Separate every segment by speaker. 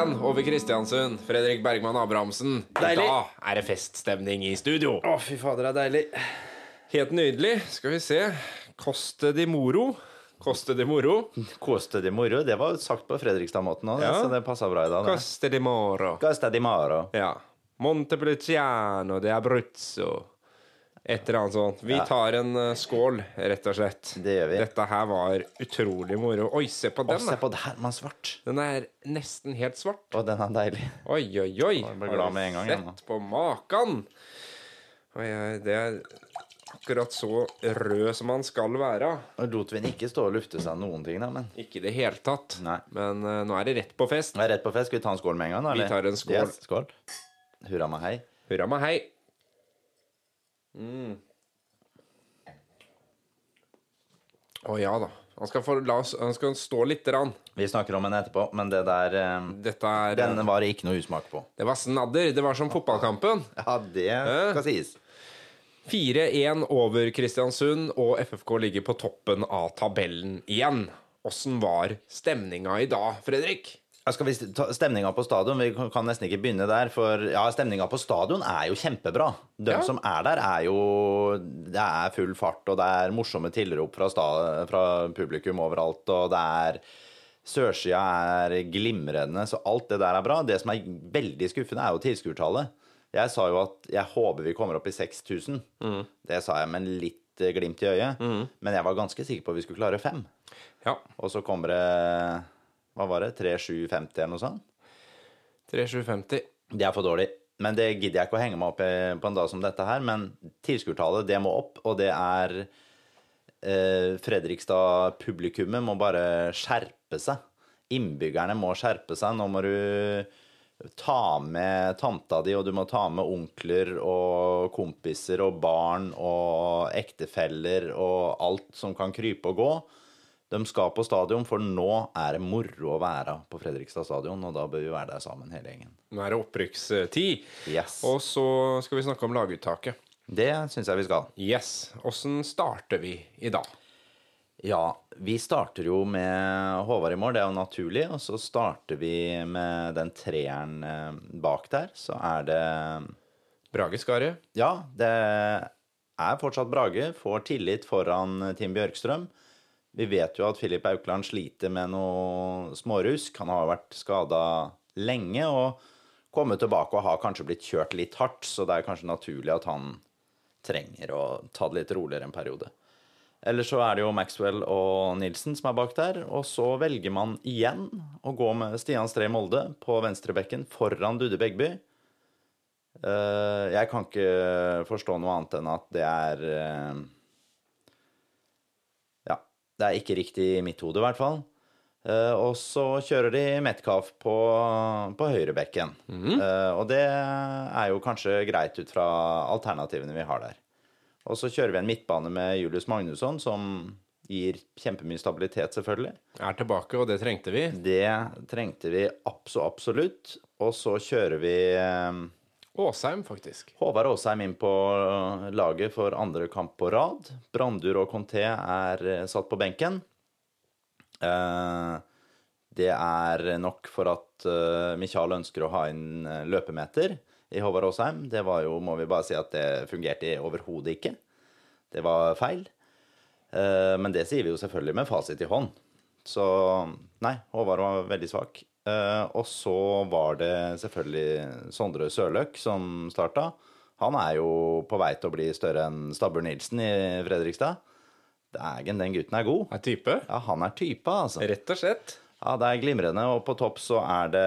Speaker 1: Der, 4-1 over Kristiansund. Fredrik Bergman Abrahamsen.
Speaker 2: Deilig.
Speaker 1: Da er det feststemning i studio.
Speaker 2: Å, fy fader, det er deilig.
Speaker 1: Helt nydelig. Skal vi se. Coste di Moro. Koste di Moro.
Speaker 3: Koste di moro, det var sagt på Fredrikstad-måten òg,
Speaker 1: Ja.
Speaker 3: så det passa bra i dag. Koste
Speaker 1: Coste di Moro.
Speaker 3: Costa di moro.
Speaker 1: Ja. Montepulciano de Abruzzo. Et eller annet sånt. Vi tar en uh, skål, rett og slett.
Speaker 3: Det gjør vi.
Speaker 1: Dette her var utrolig moro. Oi, se på
Speaker 3: Å,
Speaker 1: den,
Speaker 3: se
Speaker 1: da.
Speaker 3: på det her, man svart.
Speaker 1: Den er nesten helt svart.
Speaker 3: Å, den er deilig.
Speaker 1: Oi, oi, oi.
Speaker 3: Jeg ble glad med en gang, jeg, nå.
Speaker 1: Sett på makan. Oi, oi, det er akkurat så rød som man skal være.
Speaker 3: Nå lot vi den ikke stå og lufte seg noen ting, da, men
Speaker 1: Ikke i det hele tatt.
Speaker 3: Nei.
Speaker 1: Men eh, nå er det rett på fest.
Speaker 3: Nå er rett på fest. Skal vi ta en skål med en gang? da,
Speaker 1: Vi
Speaker 3: eller?
Speaker 1: tar en skål.
Speaker 3: Yes, skål. Hurra meg hei.
Speaker 1: Hurra meg hei. Mm. Å ja da. Han skal, få, la oss, han skal stå lite grann.
Speaker 3: Vi snakker om den etterpå, men det der eh,
Speaker 1: Dette er
Speaker 3: Den var det ikke noe usmak på.
Speaker 1: Det var snadder. Det var som fotballkampen.
Speaker 3: Ja, det skal sies.
Speaker 1: 4-1 over Kristiansund, og FFK ligger på toppen av tabellen igjen. Åssen var stemninga i dag, Fredrik?
Speaker 3: Skal vi Stemninga på stadion, vi kan nesten ikke begynne der. For ja, stemninga på stadion er jo kjempebra. De
Speaker 1: Ja.
Speaker 3: som er der, er jo Det er full fart, og det er morsomme tilrop fra, sta, fra publikum overalt, og det er Sørsida er glimrende, så alt det der er bra. Det som er veldig skuffende, er jo tilskuertallet. Jeg sa jo at jeg håper vi kommer opp i 6000. Det sa jeg med en litt eh, glimt i øyet. Men jeg var ganske sikker på at vi skulle klare fem.
Speaker 1: Ja.
Speaker 3: Og så kommer det Hva var det? 3750 eller noe sånt?
Speaker 1: 3750.
Speaker 3: Det er for dårlig. Men det gidder jeg ikke å henge meg opp i på en dag som dette her. Men tilskuertallet, det må opp, og det er eh, Fredrikstad-publikummet må bare skjerpe seg. Innbyggerne må skjerpe seg. Nå må du ta med tanta di, og du må ta med onkler og kompiser og barn og ektefeller og alt som kan krype og gå. De skal på stadion, for nå er det moro å være på Fredrikstad stadion, og da bør vi være der sammen, hele gjengen.
Speaker 1: Nå er det opprykkstid.
Speaker 3: Yes.
Speaker 1: Og så skal vi snakke om laguttaket.
Speaker 3: Det syns jeg vi skal.
Speaker 1: Yes. Åssen starter vi i dag?
Speaker 3: Ja, vi starter jo med Håvard i mål, det er jo naturlig. Og så starter vi med den treeren eh, bak der. Så er det
Speaker 1: Brage Skare.
Speaker 3: Ja, det er fortsatt Brage. Får tillit foran Tim Bjørkstrøm. Vi vet jo at Filip Aukland sliter med noe smårusk. Han har vært skada lenge og kommet tilbake og har kanskje blitt kjørt litt hardt, så det er kanskje naturlig at han trenger å ta det litt roligere en periode. Eller så er det jo Maxwell og Nilsen som er bak der. Og så velger man igjen å gå med Stian Stree Molde på venstrebekken foran Dudde Begby. Eh, Jeg kan ikke forstå noe annet enn at det er eh, det er ikke riktig i mitt hode, i hvert fall. Uh, og så kjører de Metcalf på, på høyrebekken. Eh, og det er jo kanskje greit ut fra alternativene vi har der. Og så kjører vi en midtbane med Julius Magnusson, som gir kjempemye stabilitet, selvfølgelig.
Speaker 1: Er tilbake, og det trengte vi.
Speaker 3: Det trengte vi abso absolutt. Og så kjører vi eh,
Speaker 1: Åsheim, faktisk.
Speaker 3: Håvard Åsheim inn på laget for andre kamp på rad. Brandur og Conté er eh, satt på benken. Eh, Det er nok for at eh, Michael ønsker å ha inn eh, løpemeter i Håvard Åsheim. Det var jo, må vi bare si, at det fungerte overhodet ikke. Det var feil. Eh, Men det sier vi jo selvfølgelig med fasit i hånd. Så nei, Håvard var veldig svak. Eh, Og så var det selvfølgelig Sondre Sørløk som starta. Han er jo på vei til å bli større enn Stabber Nilsen i Fredrikstad. Dægen, den gutten er god.
Speaker 1: Er type.
Speaker 3: Ja, han er type, altså.
Speaker 1: Rett og slett.
Speaker 3: Ja, det er glimrende. Og på topp så er det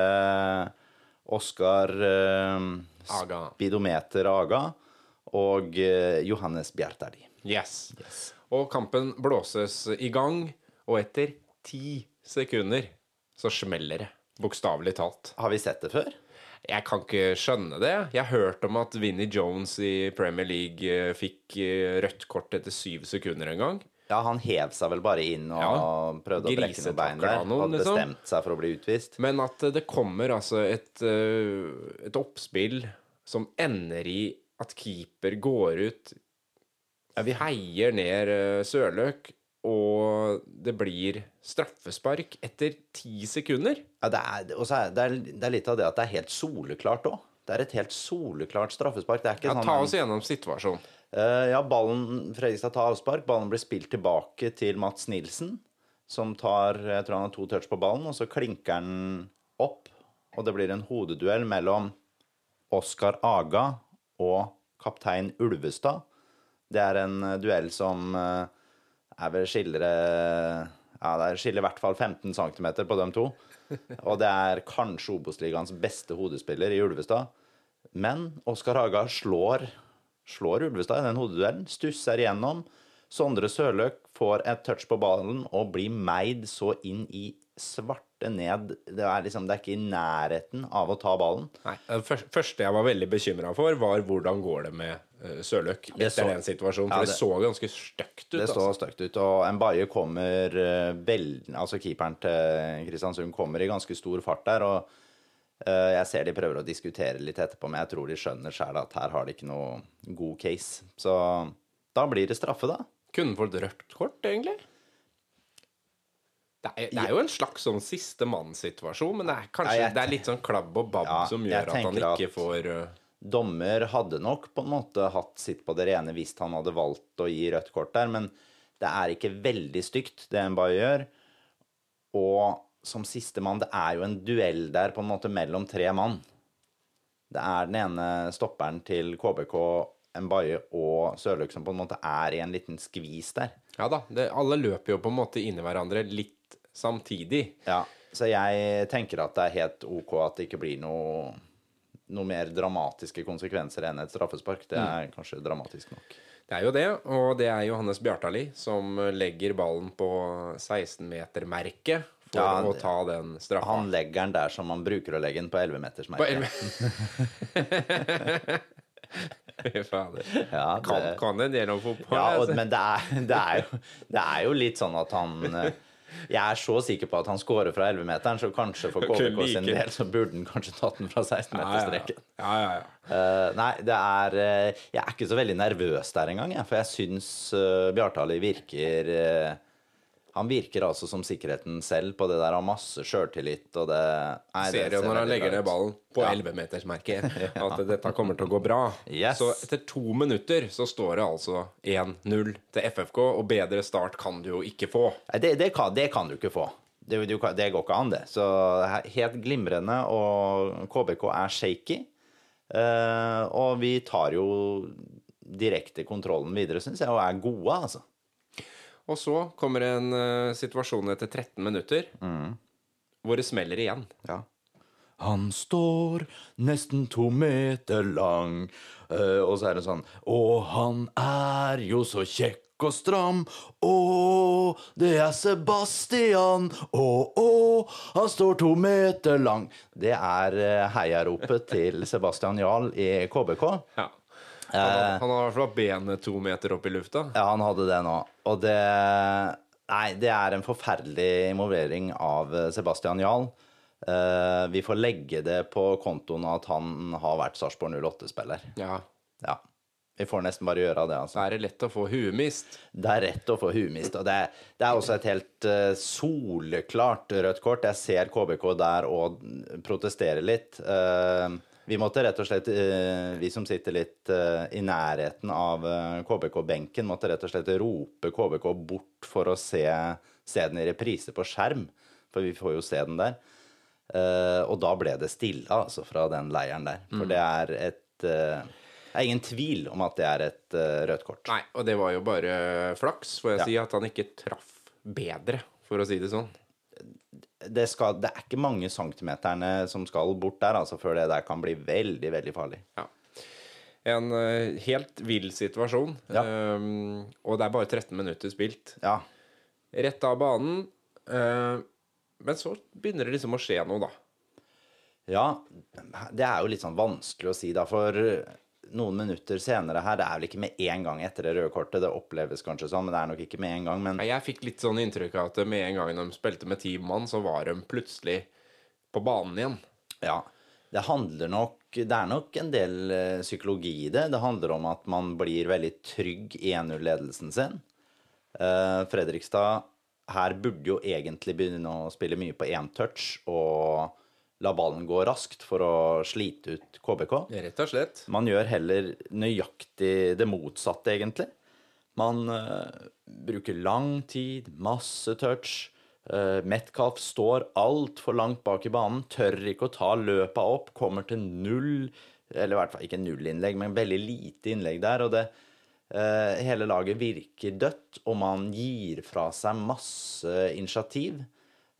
Speaker 3: Oskar eh,
Speaker 1: Aga.
Speaker 3: Speedometer Aga og eh, Johannes Bjartali.
Speaker 1: Yes. Og kampen blåses i gang, og etter ti sekunder så smeller det. Bokstavelig talt.
Speaker 3: Har vi sett det før?
Speaker 1: Jeg kan ikke skjønne det. Jeg har hørt om at Vinnie Jones i Premier League eh, fikk eh, rødt kort etter syv sekunder en gang.
Speaker 3: Ja, han hev seg vel bare inn og
Speaker 1: Ja.
Speaker 3: prøvde å brekke noen bein der.
Speaker 1: noen,
Speaker 3: Hadde
Speaker 1: liksom.
Speaker 3: bestemt seg for å bli utvist.
Speaker 1: Men at det kommer altså et, eh, et oppspill som ender i at keeper går ut ja, Vi heier ned eh, Sørløk, og det blir straffespark etter ti sekunder.
Speaker 3: Ja, det er, er det, er, det er litt av det at det er helt soleklart òg. Det er et helt soleklart straffespark.
Speaker 1: Ja,
Speaker 3: sånn
Speaker 1: ta oss gjennom situasjonen.
Speaker 3: Uh, ja, ballen Fredrikstad tar avspark. Ballen blir spilt tilbake til Mats Nilsen, som tar jeg tror han har to touch på ballen, og så klinker han opp. Og det blir en hodeduell mellom Oskar Aga og kaptein Ulvestad. Det er en eh, duell som eh, er vel skiller eh, Ja, det skiller i hvert fall 15 cm på dem to. Og det er kanskje Obos-ligaens beste hodespiller i Ulvestad. Men Oskar Haga slår, slår Ulvestad i den hodeduellen. Stusser igjennom. Sondre Sørløk får et touch på ballen og blir meid så inn i svarte ned. Det er liksom, det er ikke i nærheten av å ta ballen.
Speaker 1: Nei, Det første jeg var veldig bekymra for, var hvordan går det med eh, Sørløk etter
Speaker 3: så-
Speaker 1: den situasjonen.
Speaker 3: Ja,
Speaker 1: For det,
Speaker 3: det-
Speaker 1: så ganske stygt ut.
Speaker 3: Det
Speaker 1: altså.
Speaker 3: så stygt ut. Og Mbaye kommer eh, vel Altså keeperen til Kristiansund kommer i ganske stor fart der. Og eh, jeg ser de prøver å diskutere litt etterpå, men jeg tror de skjønner sjøl at her har de ikke noe god case. Så da blir det straffe, da.
Speaker 1: Kunne fått rødt kort, egentlig. Det er, det er jo en slags sånn siste mann-situasjon, men det er kanskje
Speaker 3: Ja,
Speaker 1: det er litt sånn klabb og babb
Speaker 3: Ja,
Speaker 1: som gjør at han
Speaker 3: tenker at-
Speaker 1: ikke får uh,
Speaker 3: Dommer hadde nok på en måte hatt sitt på det rene hvis han hadde valgt å gi rødt kort der, men det er ikke veldig stygt, det Mbaye gjør. Og som sistemann, det er jo en duell der på en måte mellom tre mann. Det er den ene stopperen til KBK, Mbaye og Sørløk som på en måte er i en liten skvis der.
Speaker 1: Ja da, det, alle løper jo på en måte inni hverandre litt samtidig.
Speaker 3: Ja, så jeg tenker at det er helt ok at det ikke blir noe, noe mer dramatiske konsekvenser enn et straffespark. Det er kanskje dramatisk nok.
Speaker 1: Det er jo det, og det er Johannes Bjartali som legger ballen på 16-metermerket for
Speaker 3: Ja,
Speaker 1: å ta den straffa.
Speaker 3: Han legger den der som man bruker å legge den på
Speaker 1: På
Speaker 3: 11-metersmerket.
Speaker 1: 11 Fy fader.
Speaker 3: Ja, det-
Speaker 1: kan en del om fotball.
Speaker 3: Ja, og,
Speaker 1: altså.
Speaker 3: men det er, det, er jo, det er jo litt sånn at han eh, Jeg er så sikker på at han scorer fra 11-meteren, så kanskje for KBK sin del så burde han kanskje tatt den fra
Speaker 1: ja, ja,
Speaker 3: 16-meterstreken.
Speaker 1: ja, ja, ja.
Speaker 3: uh, nei, det er uh, Jeg er ikke så veldig nervøs der engang, jeg, for jeg syns uh, Bjartali virker eh, Han virker altså som sikkerheten selv på det der, har masse sjøltillit og det nei, det
Speaker 1: Ser jo når han legger ned ballen på
Speaker 3: Ja.
Speaker 1: 11-metersmerket, at dette kommer til å gå bra.
Speaker 3: Yes.
Speaker 1: Så etter to minutter så står det altså 1-0 til FFK, og bedre start kan du jo ikke få.
Speaker 3: Det, det, kan, det kan du ikke få. Det, det går ikke an, det. Så helt glimrende, og KBK er shaky. Eh, og vi tar jo direkte kontrollen videre, syns jeg, og er gode, altså.
Speaker 1: Og så kommer en uh, situasjon etter 13 minutter
Speaker 3: Mm.
Speaker 1: hvor det smeller igjen.
Speaker 3: Ja. Han står nesten to meter lang, uh, og så er det sånn Og han er jo så kjekk og stram. Å, det er Sebastian. Å, å, han står to meter lang. Det er eh, heiaropet til Sebastian Jarl i KBK.
Speaker 1: Ja. Han,
Speaker 3: Eh.
Speaker 1: har- han har i hvert fall benet to meter opp i lufta.
Speaker 3: Ja, han hadde det nå. Og det Nei, det er en forferdelig involvering av eh, Sebastian Jahl. Eh, vi får legge det på kontoen at han har vært Sarpsborg 08-spiller.
Speaker 1: Ja.
Speaker 3: Ja. Vi får nesten bare gjøre det, altså.
Speaker 1: Er det lett å få huemist.
Speaker 3: Det er rett å få huemist. Og det, det er også et helt uh, soleklart rødt kort. Jeg ser KBK der og protesterer litt. Eh, vi måtte rett og slett, eh, vi som sitter litt eh, i nærheten av eh, KBK-benken, måtte rett og slett rope KBK bort for å se, se den i reprise på skjerm. For vi får jo se den der. Og da ble det stille, altså, fra den leiren der. For det er et Det er ingen tvil om at det er et rødt kort.
Speaker 1: Nei, og det var jo bare flaks, får jeg
Speaker 3: Ja.
Speaker 1: si, at han ikke traff bedre, for å si det sånn.
Speaker 3: Det, skal, det er ikke mange centimeterne som skal bort der, altså, før det der kan bli veldig, veldig farlig.
Speaker 1: Ja. En uh, helt vill situasjon.
Speaker 3: Ja.
Speaker 1: Um, og det er bare 13 minutter spilt.
Speaker 3: Ja.
Speaker 1: Rett av banen. Uh, men så begynner det liksom å skje noe, da.
Speaker 3: ja, det er jo litt sånn vanskelig å si, da, for noen minutter senere her, det er vel ikke med en gang etter det røde kortet, det oppleves kanskje sånn, men det er nok ikke med en gang, men
Speaker 1: Jeg fikk litt sånn inntrykk av at med en gang de spilte med ti mann, så var de plutselig på banen igjen.
Speaker 3: ja. Det handler nok Det er nok en del eh, psykologi i det. Det handler om at man blir veldig trygg i 1-0-ledelsen sin. Eh, Fredrikstad her burde jo egentlig begynne å spille mye på én touch og la ballen gå raskt for å slite ut KBK.
Speaker 1: Rett og slett.
Speaker 3: Man gjør heller nøyaktig det motsatte, egentlig. Man uh, bruker lang tid, masse touch. Uh, Metcalf står altfor langt bak i banen, tør ikke å ta løpa opp, kommer til null Eller i hvert fall ikke null innlegg, men veldig lite innlegg der. Og det, eh, hele laget virker dødt, og man gir fra seg masse initiativ.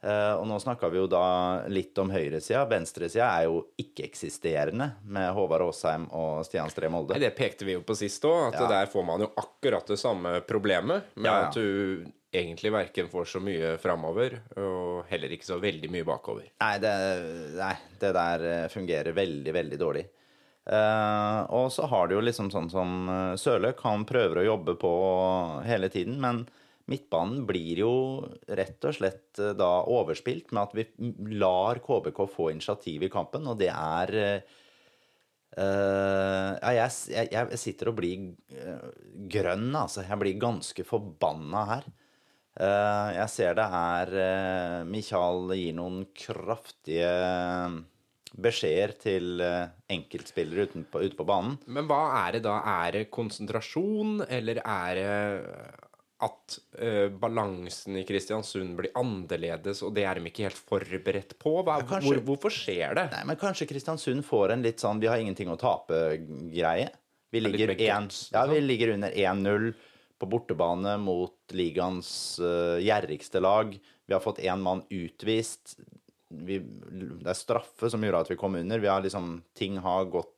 Speaker 3: Eh, og nå snakka vi jo da litt om høyresida. Venstresida er jo ikke-eksisterende med Håvard Aasheim og Stian Stree Molde.
Speaker 1: Det pekte vi jo på sist òg, at
Speaker 3: Ja.
Speaker 1: der får man jo akkurat det samme problemet. Med
Speaker 3: Ja, ja.
Speaker 1: at du egentlig verken får så mye framover, og heller ikke så veldig mye bakover.
Speaker 3: Nei, det, nei, det der eh, fungerer veldig, veldig dårlig. Uh, og så har du jo liksom sånn som Sørløk, han prøver å jobbe på hele tiden, men midtbanen blir jo rett og slett eh, da overspilt med at vi lar KBK få initiativ i kampen, og det er eh, ja, jeg, jeg, sitter og blir grønn, altså. Jeg blir ganske forbanna her. Uh, jeg ser det er uh, Michael gir noen kraftige beskjeder til enkeltspillere ute på, ute på banen.
Speaker 1: Men hva er det da? Er det konsentrasjon, eller er det at uh, balansen i Kristiansund blir annerledes, og det er de ikke helt forberedt på? Hva,
Speaker 3: Ja, kanskje-
Speaker 1: hvor, hvorfor skjer det?
Speaker 3: Nei, men kanskje Kristiansund får en litt sånn 'vi har ingenting å tape'-greie. Vi, ja, vi
Speaker 1: liksom.
Speaker 3: ligger under 1-0 på bortebane mot ligaens uh, gjerrigste lag. Vi har fått én mann utvist. Vi, det er straffe som gjorde at vi kom under. Vi har liksom, ting har gått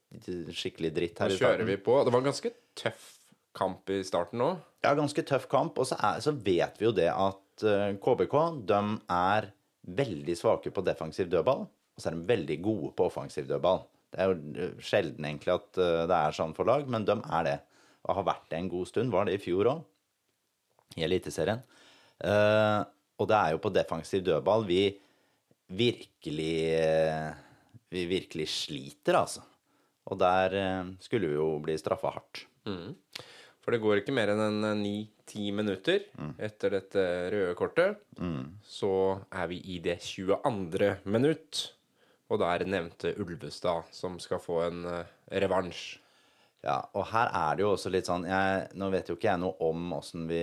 Speaker 3: skikkelig dritt her Da
Speaker 1: kjører vi på. Det var en ganske tøff kamp i starten nå.
Speaker 3: Ja, ganske tøff kamp. Og så, er, så vet vi jo det at eh, KBK de er veldig svake på defensiv dødball, og så er de veldig gode på offensiv dødball. Det er jo eh, sjelden egentlig at eh, det er sånn for lag, men de er det. Og har vært det en god stund. Var det i fjor òg, i Eliteserien. Eh, og det er jo på defensiv dødball vi virkelig eh, Vi virkelig sliter, altså. Og der eh, skulle vi jo bli straffa hardt.
Speaker 1: For det går ikke mer enn en ni-ti minutter etter dette røde kortet. Så er vi i det 22. minutt. Og da er det nevnte Ulvestad som skal få en eh, revansj.
Speaker 3: Ja, og her er det jo også litt sånn jeg, Nå vet jo ikke jeg noe om åssen vi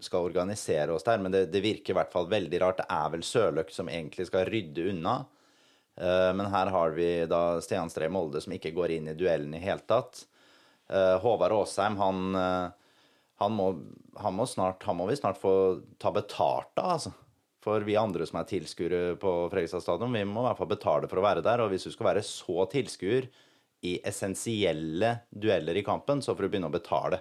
Speaker 3: skal organisere oss der, men det, det virker i hvert fall veldig rart. Det er vel Sørløk som egentlig skal rydde unna. Eh, men her har vi da Stian Stree Molde som ikke går inn i duellen i hele tatt. Eh, Håvard Aasheim, han, eh, han, må, han, må snart, han må vi snart få ta betalt av, altså. For vi andre som er tilskuere på Fredrikstad stadion, vi må i hvert fall betale for å være der. Og hvis du skal være så tilskuer i essensielle dueller i kampen, så får du begynne å betale.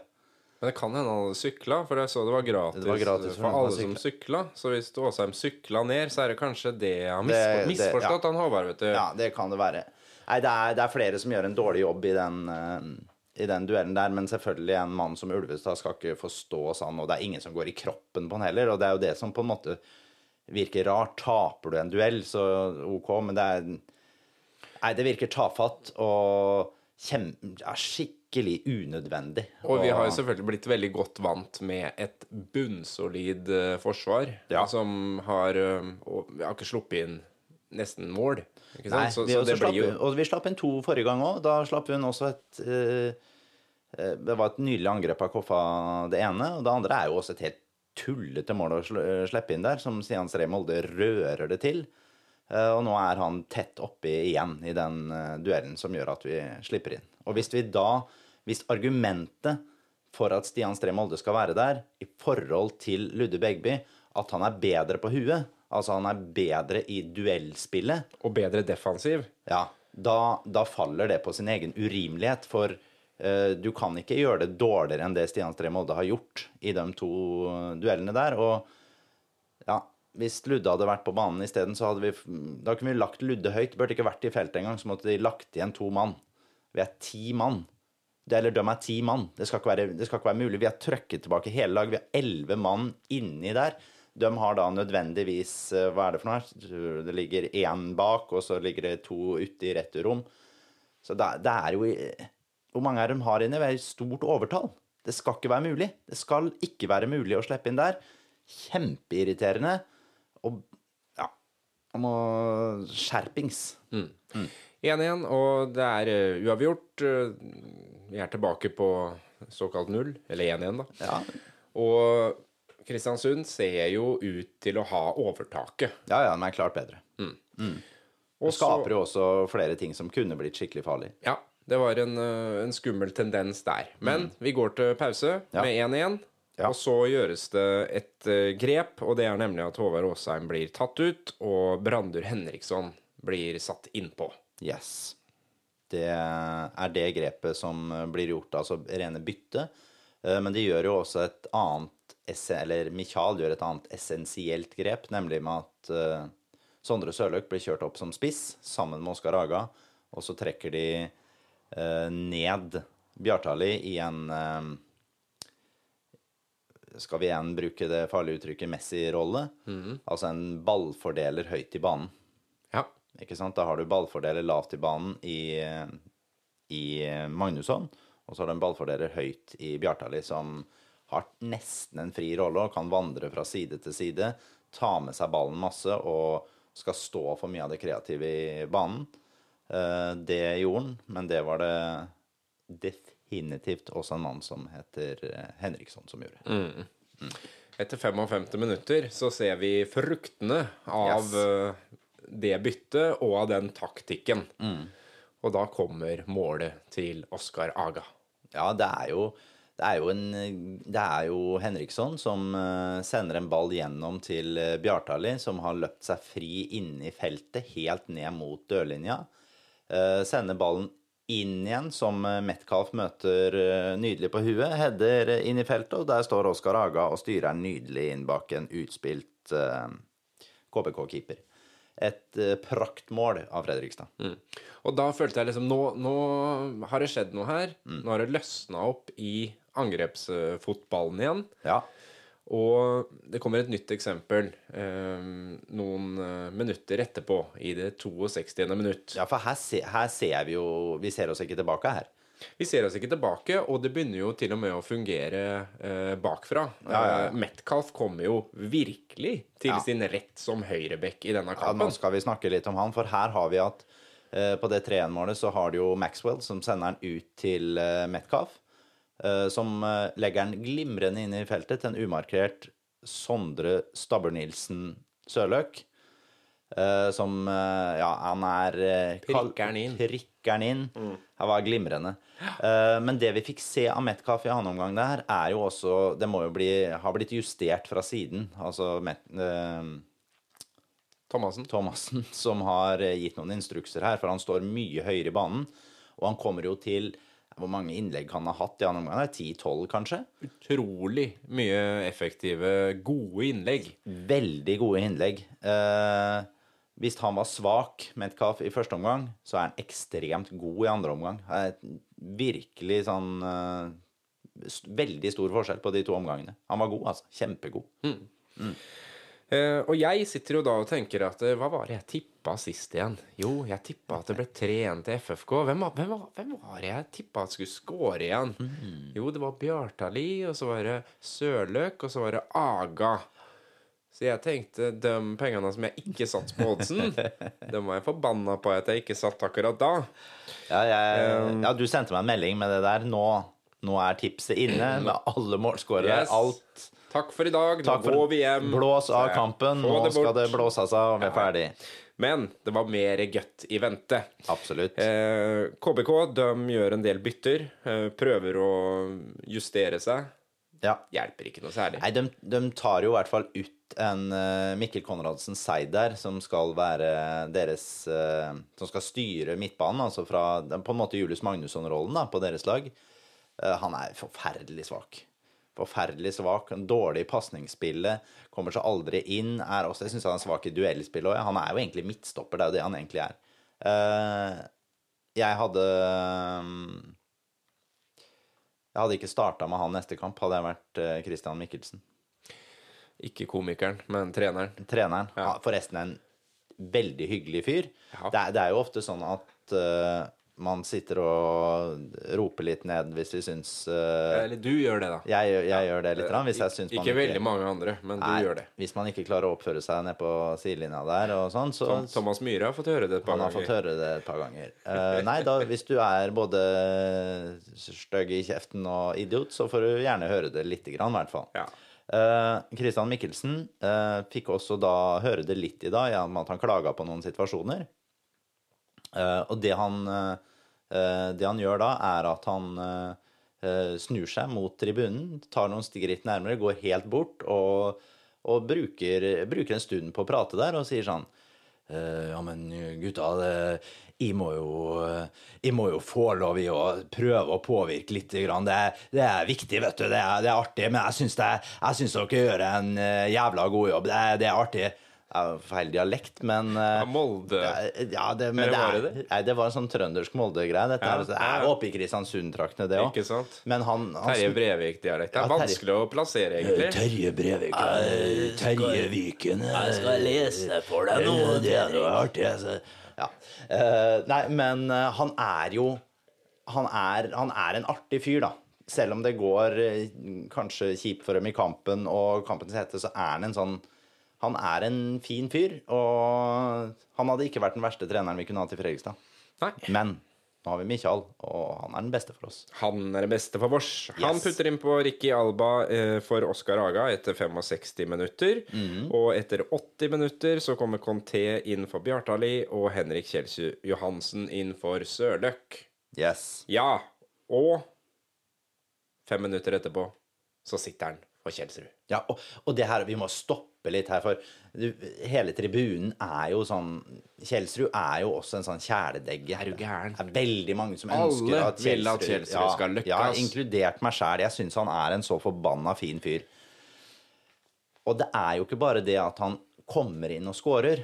Speaker 1: Men det kan hende han hadde sykla, for jeg så det var gratis,
Speaker 3: Det var gratis for
Speaker 1: for alle som sykla. Så hvis Åsheim sykla ned, så er det kanskje det jeg har
Speaker 3: Det- det-
Speaker 1: misforstått,
Speaker 3: ja.
Speaker 1: han Håvard, vet du.
Speaker 3: Ja, det kan det være. Nei, det er, det er flere som gjør en dårlig jobb i den, eh, i den duellen der, men selvfølgelig en mann som Ulvestad skal ikke få stå sånn, og det er ingen som går i kroppen på han heller, og det er jo det som på en måte virker rart. Taper du en duell, så OK, men det er Nei, det virker tafatt og kjem, ja, skikkelig unødvendig.
Speaker 1: Og vi har jo selvfølgelig blitt veldig godt vant med et bunnsolid eh, forsvar
Speaker 3: Ja.
Speaker 1: som har eh, har ikke sluppet inn nesten mål. Ikke sant?
Speaker 3: Nei,
Speaker 1: så,
Speaker 3: vi
Speaker 1: så
Speaker 3: også slapp,
Speaker 1: jo
Speaker 3: Og vi slapp inn to forrige gang òg. Da slapp hun også et eh, Det var et nydelig angrep av Koffa, det ene. Og det andre er jo også et helt tullete mål å slippe inn der, som Stian Stree Molde rører det til. Uh, og nå er han tett oppi igjen i den uh, duellen som gjør at vi slipper inn. Og hvis vi da Hvis argumentet for at Stian Stree Molde skal være der, i forhold til Ludde Begby, at han er bedre på huet, altså han er bedre i duellspillet,
Speaker 1: Og bedre defensiv.
Speaker 3: ja, da, da faller det på sin egen urimelighet. For uh, du kan ikke gjøre det dårligere enn det Stian Stree Molde har gjort i de to duellene der. Og ja, hvis Ludde hadde vært på banen isteden, så hadde vi Da kunne vi lagt Ludde høyt. Burde ikke vært i feltet engang. Så måtte de lagt igjen to mann. Vi er ti mann. Det, eller de er ti mann. Det skal, ikke være, det skal ikke være mulig. Vi har trøkket tilbake hele lag. Vi har elleve mann inni der. De har da nødvendigvis eh, Hva er det for noe? her? Det ligger én bak, og så ligger det to ute i returrom. Så det, det er jo Hvor mange er de har inne? Det er i stort overtall. Det skal ikke være mulig. Det skal ikke være mulig å slippe inn der. Kjempeirriterende. Og ja Om å Skjerpings.
Speaker 1: 1-1, og det er eh, uavgjort. Eh, Vi er tilbake på såkalt null, eller 1-1, da.
Speaker 3: Ja.
Speaker 1: Og Kristiansund ser jo ut til å ha overtaket.
Speaker 3: ja, ja, de er klart bedre.
Speaker 1: Og
Speaker 3: Det skaper jo også flere ting som kunne blitt skikkelig farlig.
Speaker 1: Ja, det var en, eh, en skummel tendens der. Men vi går til pause
Speaker 3: Ja.
Speaker 1: med 1-1.
Speaker 3: Ja.
Speaker 1: Og så gjøres det et eh, grep, og det er nemlig at Håvard Aasheim blir tatt ut, og Brandur Henriksson blir satt innpå.
Speaker 3: Yes. Det er det grepet som blir gjort, altså rene bytte. Eh, Men de gjør jo også et annet Eller Michael gjør et annet essensielt grep, nemlig med at uh, Sondre Sørløk blir kjørt opp som spiss sammen med Oskar Aga, og så trekker de uh, ned Bjartali i en uh, Skal vi igjen bruke det farlige uttrykket Messi-rolle? Altså en ballfordeler høyt i banen.
Speaker 1: Ja.
Speaker 3: Ikke sant? Da har du ballfordeler lavt i banen i, i Magnusson, og så har du en ballfordeler høyt i Bjartali, som har nesten en fri rolle og kan vandre fra side til side, ta med seg ballen masse og skal stå for mye av det kreative i banen. Eh, Det gjorde han, men det var det definitivt også en mann som heter eh, Henriksson som gjorde.
Speaker 1: Etter 55 minutter så ser vi fruktene av
Speaker 3: Yes.
Speaker 1: eh, det byttet og av den taktikken. Og da kommer målet til Oskar Aga.
Speaker 3: Ja, det er jo det er jo, en, det er jo Henriksson som eh, sender en ball gjennom til eh, Bjartali, som har løpt seg fri inne i feltet, helt ned mot dørlinja. Eh, sender ballen inn igjen, som eh, Metcalf møter eh, nydelig på huet. Header inn i feltet, og der står Oskar Haga og styrer nydelig inn bak en utspilt eh, KBK-keeper. Et eh, praktmål av Fredrikstad.
Speaker 1: Og da følte jeg liksom Nå, nå har det skjedd noe her. Nå har det løsna opp i angrepsfotballen igjen.
Speaker 3: Ja.
Speaker 1: Og det kommer et nytt eksempel eh, noen eh, minutter etterpå, i det 62. minutt.
Speaker 3: ja, for her, se, her ser vi jo Vi ser oss ikke tilbake her.
Speaker 1: Vi ser oss ikke tilbake, og det begynner jo til og med å fungere eh, bakfra.
Speaker 3: Ja, ja.
Speaker 1: Eh, Metcalf kommer jo virkelig til
Speaker 3: Ja.
Speaker 1: sin rett som høyrebekk i denne
Speaker 3: Ja, nå skal vi snakke litt om han, for her har vi at eh, på det 3-1-målet så har du jo Maxwell som sender den ut til eh, Metcalf, som eh, legger den glimrende inn i feltet til en umarkert Sondre Stabber-Nielsen Sørløk. eh, som eh, Ja, han er
Speaker 1: Prikkeren inn.
Speaker 3: Prikker inn. Mm. Han var glimrende. Eh, men det vi fikk se av Metcalf i annen omgang der, er jo også Det må jo bli, ha blitt justert fra siden. Altså Met, eh,
Speaker 1: Thomassen.
Speaker 3: Thomassen som har eh, gitt noen instrukser her, for han står mye høyere i banen. Og han kommer jo til Hvor mange innlegg han har hatt i andre omgang? 10-12, kanskje?
Speaker 1: Utrolig mye effektive, gode innlegg.
Speaker 3: Veldig gode innlegg. Eh, hvis han var svak, Metcalf, i første omgang, så er han ekstremt god i andre omgang. Det er virkelig sånn eh, Veldig stor forskjell på de to omgangene. Han var god, altså. Kjempegod.
Speaker 1: Eh, og jeg sitter jo da og tenker at eh, hva var det jeg tippa sist igjen? Jo, jeg tippa at det ble 3-1 til FFK. Hvem, hvem, hvem var det jeg tippa at skulle score igjen? Jo, det var Bjartali, og så var det Sørløk, og så var det Aga. Så jeg tenkte de pengene som jeg ikke satt på oddsen, dem var jeg forbanna på at jeg ikke satt akkurat da.
Speaker 3: Ja, jeg, ja, du sendte meg en melding med det der. Nå, nå er tipset inne med alle målskårere.
Speaker 1: Yes.
Speaker 3: Alt.
Speaker 1: Takk for i dag. Nå
Speaker 3: for-
Speaker 1: går vi hjem.
Speaker 3: Blås av kampen. Nå
Speaker 1: det
Speaker 3: skal det blåses av, og vi er ferdig.
Speaker 1: Men det var mer gøtt i vente.
Speaker 3: Absolutt.
Speaker 1: Eh, KBK de gjør en del bytter, eh, prøver å justere seg.
Speaker 3: Ja.
Speaker 1: Hjelper ikke noe særlig.
Speaker 3: Nei, de, de tar jo i hvert fall ut en uh, Mikkel Konradsen Seid der, som skal være deres uh, Som skal styre midtbanen, altså fra på en måte Julius Magnusson-rollen på deres lag. Uh, han er forferdelig svak. Forferdelig svak. en Dårlig i pasningsspillet. Kommer seg aldri inn. Er også, jeg syns han er svak i duellspillet òg. Han er jo egentlig midtstopper, det er jo det han egentlig er. Eh, jeg hadde mm, Jeg hadde ikke starta med han neste kamp, hadde jeg vært eh, Christian Mikkelsen.
Speaker 1: Ikke komikeren, men treneren.
Speaker 3: Treneren.
Speaker 1: Ja.
Speaker 3: Forresten en veldig hyggelig fyr.
Speaker 1: Ja.
Speaker 3: Det, er, det er jo ofte sånn at eh, man sitter og roper litt ned hvis vi syns uh,
Speaker 1: Eller du gjør det, da.
Speaker 3: jeg, gjør- ja. gjør det litt, hvis jeg syns man
Speaker 1: Ikke veldig mange andre, men du
Speaker 3: Nei,
Speaker 1: gjør det.
Speaker 3: Hvis man ikke klarer å oppføre seg nede på sidelinja der og sånn, så
Speaker 1: Tom, Thomas Myhre har fått høre det et par
Speaker 3: Han har fått høre det et par ganger. Uh, nei, da, hvis du er både stygg i kjeften og idiot, så får du gjerne høre det lite grann, i hvert fall.
Speaker 1: Ja.
Speaker 3: Kristian uh, Mikkelsen eh, fikk også da høre det litt i dag, gjennom at han klaga på noen situasjoner. Eh, og det han, eh, det han gjør da, er at han eh, snur seg mot tribunen, tar noen skritt nærmere, går helt bort og, og bruker, bruker en stund på å prate der og sier sånn Ja, men gutta, jeg, må jo, jeg må jo få lov i å prøve å påvirke litt. Det, det er viktig, vet du. Det er, det er artig. Men jeg syns, dere gjør en jævla god jobb. Det, det er artig. Er feil dialekt, men eh,
Speaker 1: Ja, Molde.
Speaker 3: ja, det, men det,
Speaker 1: var
Speaker 3: er,
Speaker 1: det det?
Speaker 3: Nei, det var en sånn trøndersk Molde-greie. Dette
Speaker 1: Ja,
Speaker 3: er, det er oppe i Kristiansund-traktene, det òg.
Speaker 1: Terje Brevik-dialekt. Det
Speaker 3: Ja,
Speaker 1: er
Speaker 3: Terje-
Speaker 1: vanskelig å plassere, egentlig.
Speaker 3: Terje Brevik. Terje Viken.
Speaker 2: Jeg skal lese for deg nå.
Speaker 3: Det er noe artig. Altså. Ja. Eh, nei, men eh, han er jo han er, han er en artig fyr, da. Selv om det går eh, kanskje kjipt for dem i kampen og kampens hete, så er han en sånn Han er en fin fyr, og han hadde ikke vært den verste treneren vi kunne hatt i Fredrikstad.
Speaker 1: Nei.
Speaker 3: Men nå har vi Michael, og han er den beste for oss.
Speaker 1: Han er den beste for vårs. Han
Speaker 3: Yes.
Speaker 1: putter inn på Ricky Alba eh, for Oscar Aga etter 65 minutter.
Speaker 3: Mhm.
Speaker 1: Og etter 80 minutter så kommer Conté inn for Bjartali og Henrik Kjelsrud Johansen inn for Sørløk.
Speaker 3: Yes.
Speaker 1: Ja, og fem minutter etterpå så sitter han for Kjelsrud.
Speaker 3: Ja, og, og det her, vi må stoppe litt her, for hele tribunen er jo sånn Kjelsrud er jo også en sånn kjæledegge.
Speaker 1: Er du gæren?
Speaker 3: Det er veldig mange som
Speaker 1: Alle
Speaker 3: ønsker at Kjelsrud,
Speaker 1: vil at Kjelsrud skal lykkes.
Speaker 3: Ja, inkludert meg sjæl. Jeg syns han er en så forbanna fin fyr. Og det er jo ikke bare det at han kommer inn og scorer.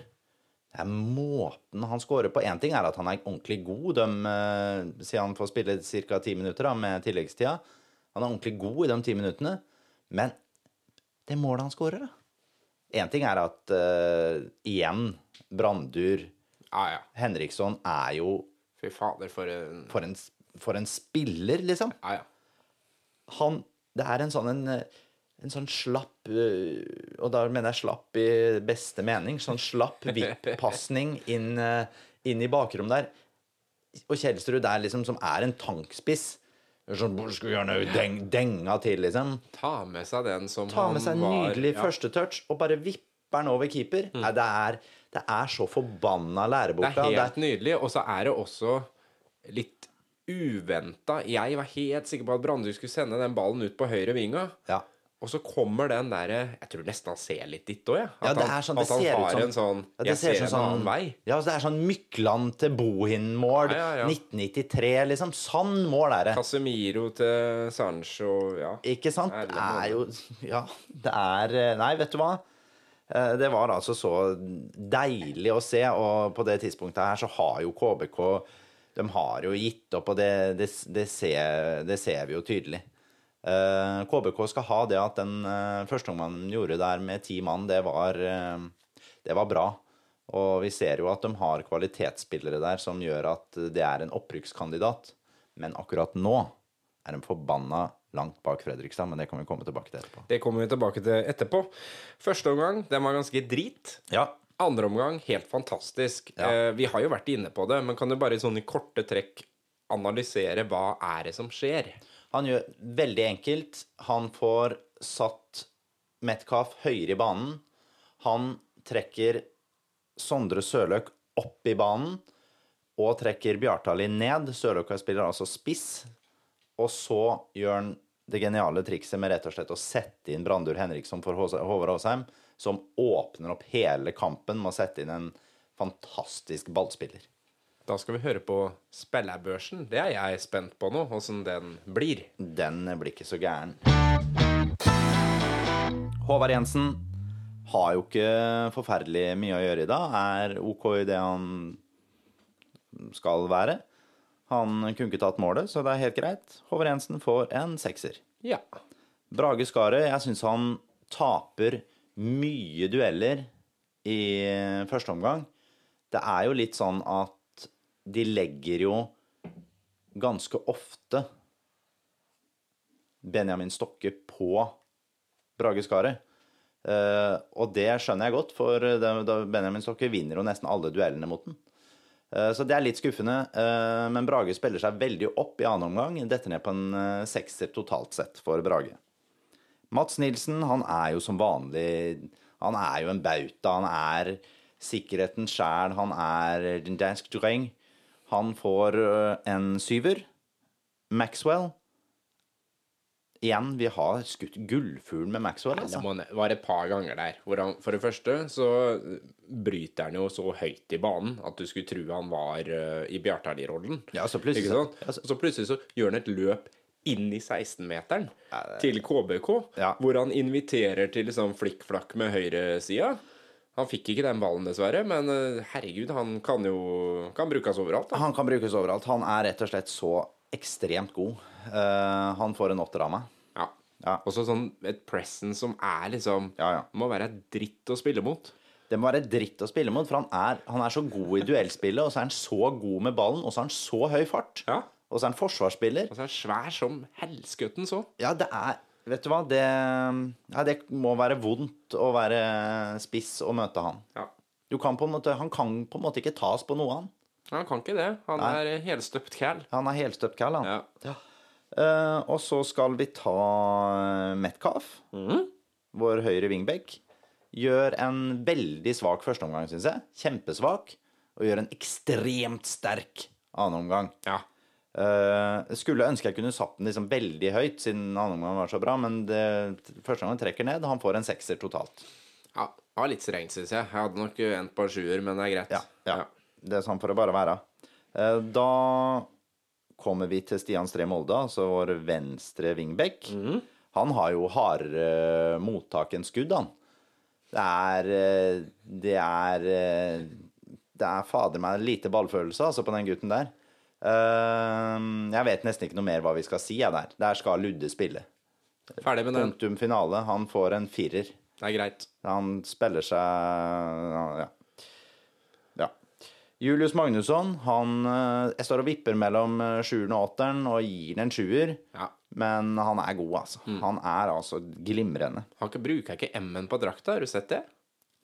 Speaker 3: Det er måten han scorer på. Én ting er at han er ordentlig god, de, eh, siden han får spille ca. ti minutter da, med tilleggstida. Han er ordentlig god i de ti minuttene. Men det målet han scorer, da Én ting er at uh, igjen, Brandur,
Speaker 1: ah, ja.
Speaker 3: Henriksson er jo
Speaker 1: Fy fader, for en
Speaker 3: for en, for en spiller, liksom.
Speaker 1: Ah, ja.
Speaker 3: Han Det er en sånn en, en sånn slapp øh, Og da mener jeg slapp i beste mening. Sånn slapp vipp-pasning inn, øh, inn i bakrommet der. Og Kjelsrud der liksom som er en tankspiss. Sånn, skulle gjerne deng, denga til, liksom.
Speaker 1: Ta med seg den som
Speaker 3: Ta med seg
Speaker 1: en
Speaker 3: nydelig
Speaker 1: ja.
Speaker 3: første touch og bare vipper den over keeper. Nei, det, er, det er så forbanna
Speaker 1: Det er helt nydelig. Og så er det også litt uventa. Jeg var helt sikker på at Brandrud skulle sende den ballen ut på høyre vinga.
Speaker 3: ja.
Speaker 1: Og så kommer den derre Jeg tror nesten han ser litt ditt òg, jeg.
Speaker 3: Ja,
Speaker 1: At
Speaker 3: ja, sånn,
Speaker 1: at han har
Speaker 3: som
Speaker 1: en sånn
Speaker 3: det
Speaker 1: Jeg
Speaker 3: ser
Speaker 1: ser en
Speaker 3: sånn,
Speaker 1: annen
Speaker 3: sånn-
Speaker 1: vei.
Speaker 3: Ja, det er sånn Mykland til Bohin-mål.
Speaker 1: Ja, ja, ja.
Speaker 3: 1993, liksom. Sånn mål er det.
Speaker 1: Casemiro til Sancho, ja.
Speaker 3: Ikke sant? Det er jo Ja, det er eh, Nei, vet du hva? Eh, Det var altså så deilig å se, og på det tidspunktet her så har jo KBK De har jo gitt opp, og det, det, det, ser, det ser vi jo tydelig. Eh, KBK skal ha det at den uh, første omgangen gjorde der med ti mann, det var, eh, det var bra. Og vi ser jo at de har kvalitetsspillere der som gjør at det er en opprykkskandidat. Men akkurat nå er de forbanna langt bak Fredrikstad, men det kan vi komme tilbake til etterpå.
Speaker 1: Det kommer vi tilbake til etterpå. Første omgang, den var ganske drit.
Speaker 3: Ja,
Speaker 1: Andre omgang, helt fantastisk.
Speaker 3: Ja.
Speaker 1: Eh, vi har jo vært inne på det, men kan du bare i sånne korte trekk analysere hva er det som skjer?
Speaker 3: Han gjør veldig enkelt. Han får satt Metcalf høyere i banen. Han trekker Sondre Sørløk opp i banen og trekker Bjartali ned. Sørløk spiller altså spiss. Og så gjør han det geniale trikset med rett og slett å sette inn Brandur Henriksson for Håvard Aasheim, som åpner opp hele kampen med å sette inn en fantastisk ballspiller.
Speaker 1: Da skal vi høre på spillerbørsen. Det er jeg spent på nå, åssen den blir.
Speaker 3: Den blir ikke så gæren. Håvard Jensen har jo ikke forferdelig mye å gjøre i dag. Er OK i det han skal være. Han kunne ikke tatt målet, så det er helt greit. Håvard Jensen får en sekser.
Speaker 1: Ja.
Speaker 3: Brage Skaret, jeg syns han taper mye dueller i første omgang. Det er jo litt sånn at de legger jo ganske ofte Benjamin Stokke på Brage Skaret. Uh, og det skjønner jeg godt, for det, Benjamin Stokke vinner jo nesten alle duellene mot den. Uh, så det er litt skuffende. Uh, men Brage spiller seg veldig opp i annen omgang. Detter ned på en eh, sekser totalt sett for Brage. Mats Nilsen, han er jo som vanlig Han er jo en bauta. Han er sikkerheten sjæl. Han er den dansk dreng. Han får en syver. Maxwell Igjen, vi har skutt gullfugl med Maxwell.
Speaker 1: Det
Speaker 3: Altså.
Speaker 1: ne- var et par ganger der. Han, for det første så bryter han jo så høyt i banen at du skulle tro han var uh, i Bjartali-rollen.
Speaker 3: Ja, så plutselig- ja, så-
Speaker 1: så plutselig så gjør han et løp inn i 16-meteren til KBK,
Speaker 3: Ja.
Speaker 1: hvor han inviterer til liksom flikkflakk med høyresida. Han fikk ikke den ballen, dessverre, men eh, herregud, han kan jo kan brukes overalt. Da.
Speaker 3: Han kan brukes overalt. Han er rett og slett så ekstremt god. Uh, han får en åtter av meg.
Speaker 1: Ja.
Speaker 3: Ja.
Speaker 1: Også sånn et presence som er liksom
Speaker 3: Ja, ja.
Speaker 1: Må være dritt å spille mot.
Speaker 3: Det må være dritt å spille mot, for han er, han er så god i duellspillet, og så er han så god med ballen, og så har han så høy fart.
Speaker 1: Ja.
Speaker 3: Og så er han forsvarsspiller.
Speaker 1: Og så er han svær som helskøtten så.
Speaker 3: Ja, det er Vet du hva, det, ja, det må være vondt å være spiss og møte han.
Speaker 1: Ja.
Speaker 3: Du kan måte, han kan på en måte ikke tas på noe, han.
Speaker 1: Han kan ikke det. Han
Speaker 3: Nei.
Speaker 1: er helstøpt cal.
Speaker 3: Han er helstøpt cal, han.
Speaker 1: Ja.
Speaker 3: Uh, og så skal vi ta Metcalf, vår høyre wingback. Gjør en veldig svak førsteomgang, syns jeg. Kjempesvak. Og gjør en ekstremt sterk annenomgang.
Speaker 1: ja.
Speaker 3: Uh, skulle ønske jeg kunne satt den liksom veldig høyt, siden annenomgangen var så bra, men det, første gang han trekker ned, han får en sekser totalt.
Speaker 1: Ja, det var litt strengt, syns jeg. Jeg hadde nok endt på en sjuer, men det er greit.
Speaker 3: Ja, ja. Det er sånn for å bare være. Eh, da kommer vi til Stian Stree Molde, altså vår venstre wingback. Han har jo hardere mottak enn skudd, han. Det er eh, Det er eh, Det er fader meg lite ballfølelse, altså, på den gutten der. Eh, jeg vet nesten ikke noe mer hva vi skal si, jeg, der. Der skal Ludde spille.
Speaker 1: Ferdig med den.
Speaker 3: Punktum finale. Han får en firer.
Speaker 1: Det er greit.
Speaker 3: Han spiller seg Ja. ja. Julius Magnusson, han eh, Jeg står og vipper mellom eh, sjueren og åtteren og gir den en sjuer.
Speaker 1: Ja.
Speaker 3: Men han er god, altså. Han er altså glimrende.
Speaker 1: Han bruker ikke M-en på drakta, har du sett det?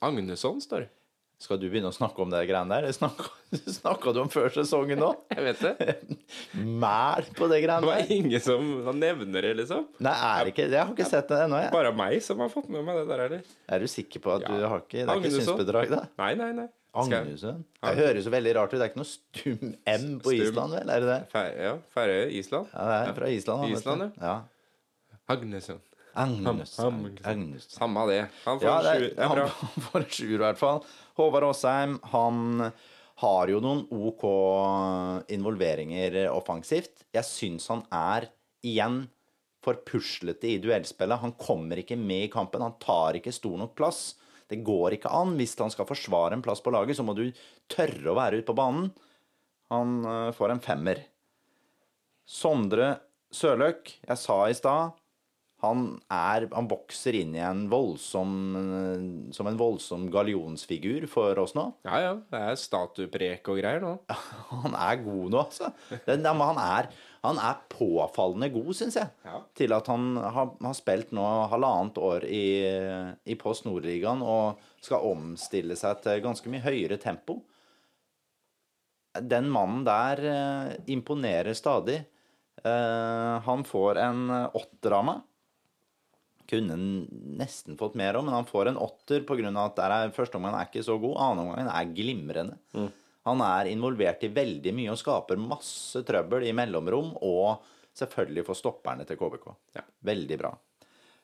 Speaker 1: Agnusson står det.
Speaker 3: Skal du begynne å snakke om det greiene der? Det snakka, du om før sesongen nå?
Speaker 1: Jeg vet det.
Speaker 3: Mæl på det
Speaker 1: Det var ingen som nevner det, liksom.
Speaker 3: Nei, er det ikke Jeg har ikke sett det ennå, jeg.
Speaker 1: Bare meg som har fått med meg det der, eller?
Speaker 3: Er du sikker på at du har ikke Det er ikke synsbedrag, da?
Speaker 1: Nei, nei, nei.
Speaker 3: Agnesund? Det høres jo veldig rart ut. Det er ikke noe stum M på
Speaker 1: Stum.
Speaker 3: Island, vel? Er det det?
Speaker 1: Fær, ja, Færøy, Island.
Speaker 3: Ja, det er fra Island.
Speaker 1: Island,
Speaker 3: du. ja.
Speaker 1: Agnesund.
Speaker 3: Agnes.
Speaker 1: Agnes.
Speaker 3: Agnes.
Speaker 1: Samme det. Han får
Speaker 3: Ja, det er, en sjuer i hvert fall. Håvard Aasheim, han har jo noen OK involveringer offensivt. Jeg syns han er, igjen, for puslete i duellspillet. Han kommer ikke med i kampen. Han tar ikke stor nok plass. Det går ikke an. Hvis han skal forsvare en plass på laget, så må du tørre å være ute på banen. Han eh, får en femmer. Sondre Sørløk, jeg sa i stad han, er, han vokser inn i en voldsom eh, Som en voldsom gallionsfigur for oss nå.
Speaker 1: Ja, ja. Det er statueprek og greier nå.
Speaker 3: Han er god nå, altså. Det, nei, han, er, han er påfallende god, syns jeg.
Speaker 1: Ja.
Speaker 3: Til at han har, har spilt nå halvannet år i, i Post Nord-ligaen og skal omstille seg til ganske mye høyere tempo. Den mannen der eh, imponerer stadig. Eh, han får en åtter av meg. Kunne nesten fått mer òg, men han får en åtter pga. at der er, første omgang er ikke så god. Annen omgang er glimrende. Han er involvert i veldig mye og skaper masse trøbbel i mellomrom, og selvfølgelig for stopperne til KBK.
Speaker 1: Ja.
Speaker 3: Veldig bra.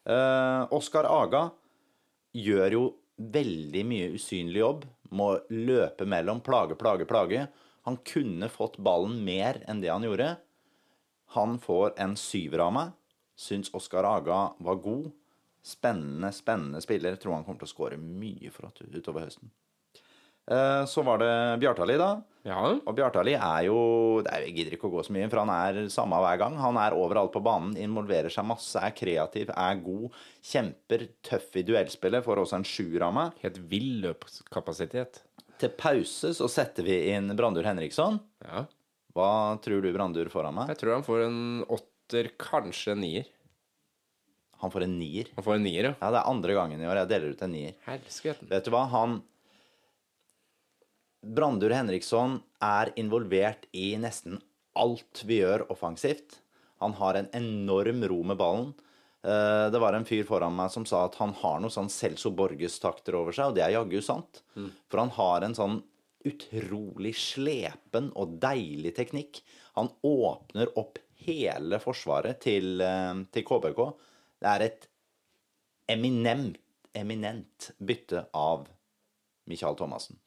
Speaker 3: Eh, Oskar Aga gjør jo veldig mye usynlig jobb. Må løpe mellom plage, plage, plage. Han kunne fått ballen mer enn det han gjorde. Han får en syver av meg. Syns Oskar Aga var god. Spennende, spennende spiller. Tror han kommer til å skåre mye for at utover høsten. Eh, Så var det Bjartali, da.
Speaker 1: Ja.
Speaker 3: Og Bjartali er jo det er, Jeg gidder ikke å gå så mye, for han er samme hver gang. Han er overalt på banen, involverer seg masse, er kreativ, er god. Kjemper, tøff i duellspillet. Får også en sjuer av meg.
Speaker 1: Helt vill løpskapasitet.
Speaker 3: Til pause så setter vi inn Brandur Henriksson.
Speaker 1: Ja.
Speaker 3: Hva tror du Brandur får av meg?
Speaker 1: Jeg tror han får en åtter, kanskje en nier.
Speaker 3: Han får en nier.
Speaker 1: Han får en nier, ja.
Speaker 3: Ja, det er andre gangen i år jeg deler ut en nier.
Speaker 1: Helsketen.
Speaker 3: Vet du hva, han Brandur Henriksson er involvert i nesten alt vi gjør offensivt. Han har en enorm ro med ballen. Eh, Det var en fyr foran meg som sa at han har noe sånn Celso Borges-takter over seg, og det er jaggu sant. For han har en sånn utrolig slepen og deilig teknikk. Han åpner opp hele forsvaret til, eh, til KBK. Det er et eminent, eminent bytte av Michael Thomassen.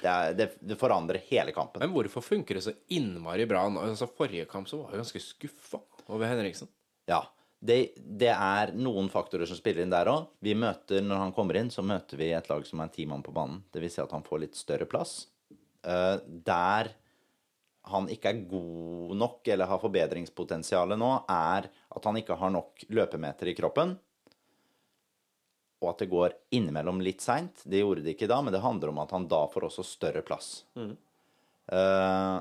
Speaker 3: Det, er, det, det forandrer hele kampen.
Speaker 1: Men hvorfor funker det så innmari bra nå? Altså, forrige kamp så var jeg ganske skuffa over Henriksen.
Speaker 3: Ja. Det, det er noen faktorer som spiller inn der òg. Vi møter, når han kommer inn, så møter vi et lag som er ti mann på banen. Det vil si at han får litt større plass. Uh, der han ikke er god nok eller har forbedringspotensial nå, er at han ikke har nok løpemeter i kroppen. Og at det går innimellom litt seint. Det gjorde det ikke da, men det handler om at han da får også større plass. Eh,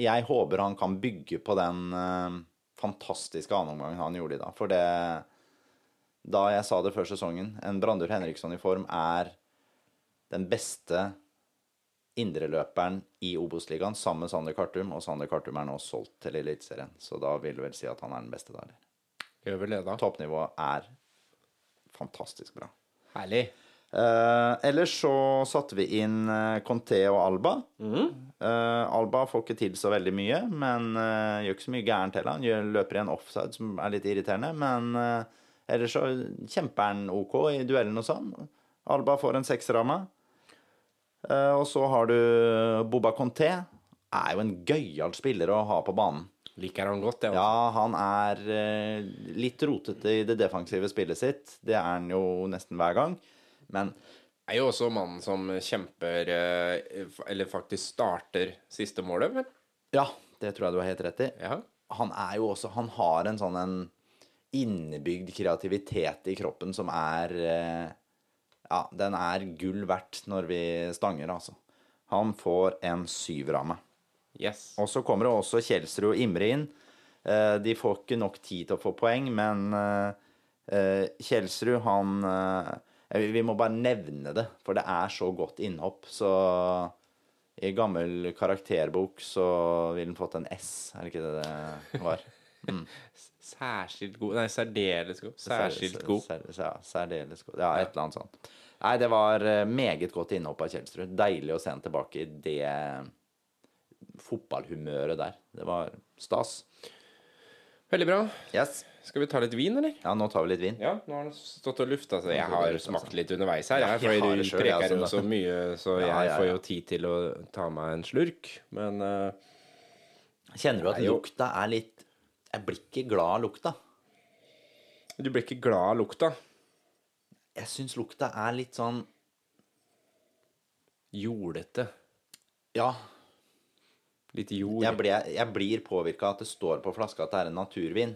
Speaker 3: jeg håper han kan bygge på den uh, fantastiske annenomgangen han gjorde i dag. For det Da jeg sa det før sesongen, en Brandur Henriksson i form er den beste indreløperen i Obos-ligaen sammen med Sander Kartum, og Sander Kartum er nå solgt til Eliteserien. Så da vil du vel si at han er den beste der.
Speaker 1: Gjør vel det, da.
Speaker 3: Toppnivået er fantastisk bra.
Speaker 1: Herlig.
Speaker 3: Eh, ellers så satte vi inn eh, Conté og Alba. Eh, Alba får ikke til så veldig mye, men eh, gjør ikke så mye gærent heller. Han gjør, løper i en offside som er litt irriterende, men eh, ellers så kjemper han OK i duellen og sånn. Alba får en seksramme. Eh, og så har du Boba Conté. Er jo en gøyal spiller å ha på banen.
Speaker 1: Liker han godt, det.
Speaker 3: Ja, han er eh, litt rotete i det defensive spillet sitt. Det er han jo nesten hver gang. Men
Speaker 1: Er jo også mannen som kjemper eh, Eller faktisk starter siste målet, vel?
Speaker 3: ja, det tror jeg du har helt rett i.
Speaker 1: Ja.
Speaker 3: Han er jo også Han har en sånn en innebygd kreativitet i kroppen som er eh, Ja, den er gull verdt når vi stanger, altså. Han får en syver av meg.
Speaker 1: Yes.
Speaker 3: Og så kommer det også Kjelsrud og Imre inn. Eh, De får ikke nok tid til å få poeng, men eh, eh, Kjelsrud, han Vi må bare nevne det, for det er så godt innhopp. Så i gammel karakterbok så ville han fått en S, er det ikke det det var?
Speaker 1: Særskilt god Nei, særdeles god. Særskilt god.
Speaker 3: Sær, sær, særdeles god. Ja, et eller annet sånt. Nei, det var eh, meget godt innhopp av Kjelsrud. Deilig å se han tilbake i det fotballhumøret der. Det var stas.
Speaker 1: Veldig bra.
Speaker 3: Yes.
Speaker 1: Skal vi ta litt vin, eller?
Speaker 3: Ja, nå tar vi litt vin.
Speaker 1: Ja, nå har den stått og lufta seg. Jeg har smakt litt underveis her, jeg,
Speaker 3: jeg
Speaker 1: fordi
Speaker 3: det
Speaker 1: du preker jo så mye, så
Speaker 3: Ja,
Speaker 1: jeg
Speaker 3: ja,
Speaker 1: får jo tid til å ta meg en slurk. Men uh,
Speaker 3: Kjenner du at
Speaker 1: jo.
Speaker 3: lukta er litt Jeg blir ikke glad av lukta.
Speaker 1: du blir ikke glad av lukta.
Speaker 3: Jeg syns lukta er litt sånn
Speaker 1: Jordete.
Speaker 3: Ja,
Speaker 1: Litt jord.
Speaker 3: jeg, ble, jeg blir påvirka at det står på flaska at det er en naturvin.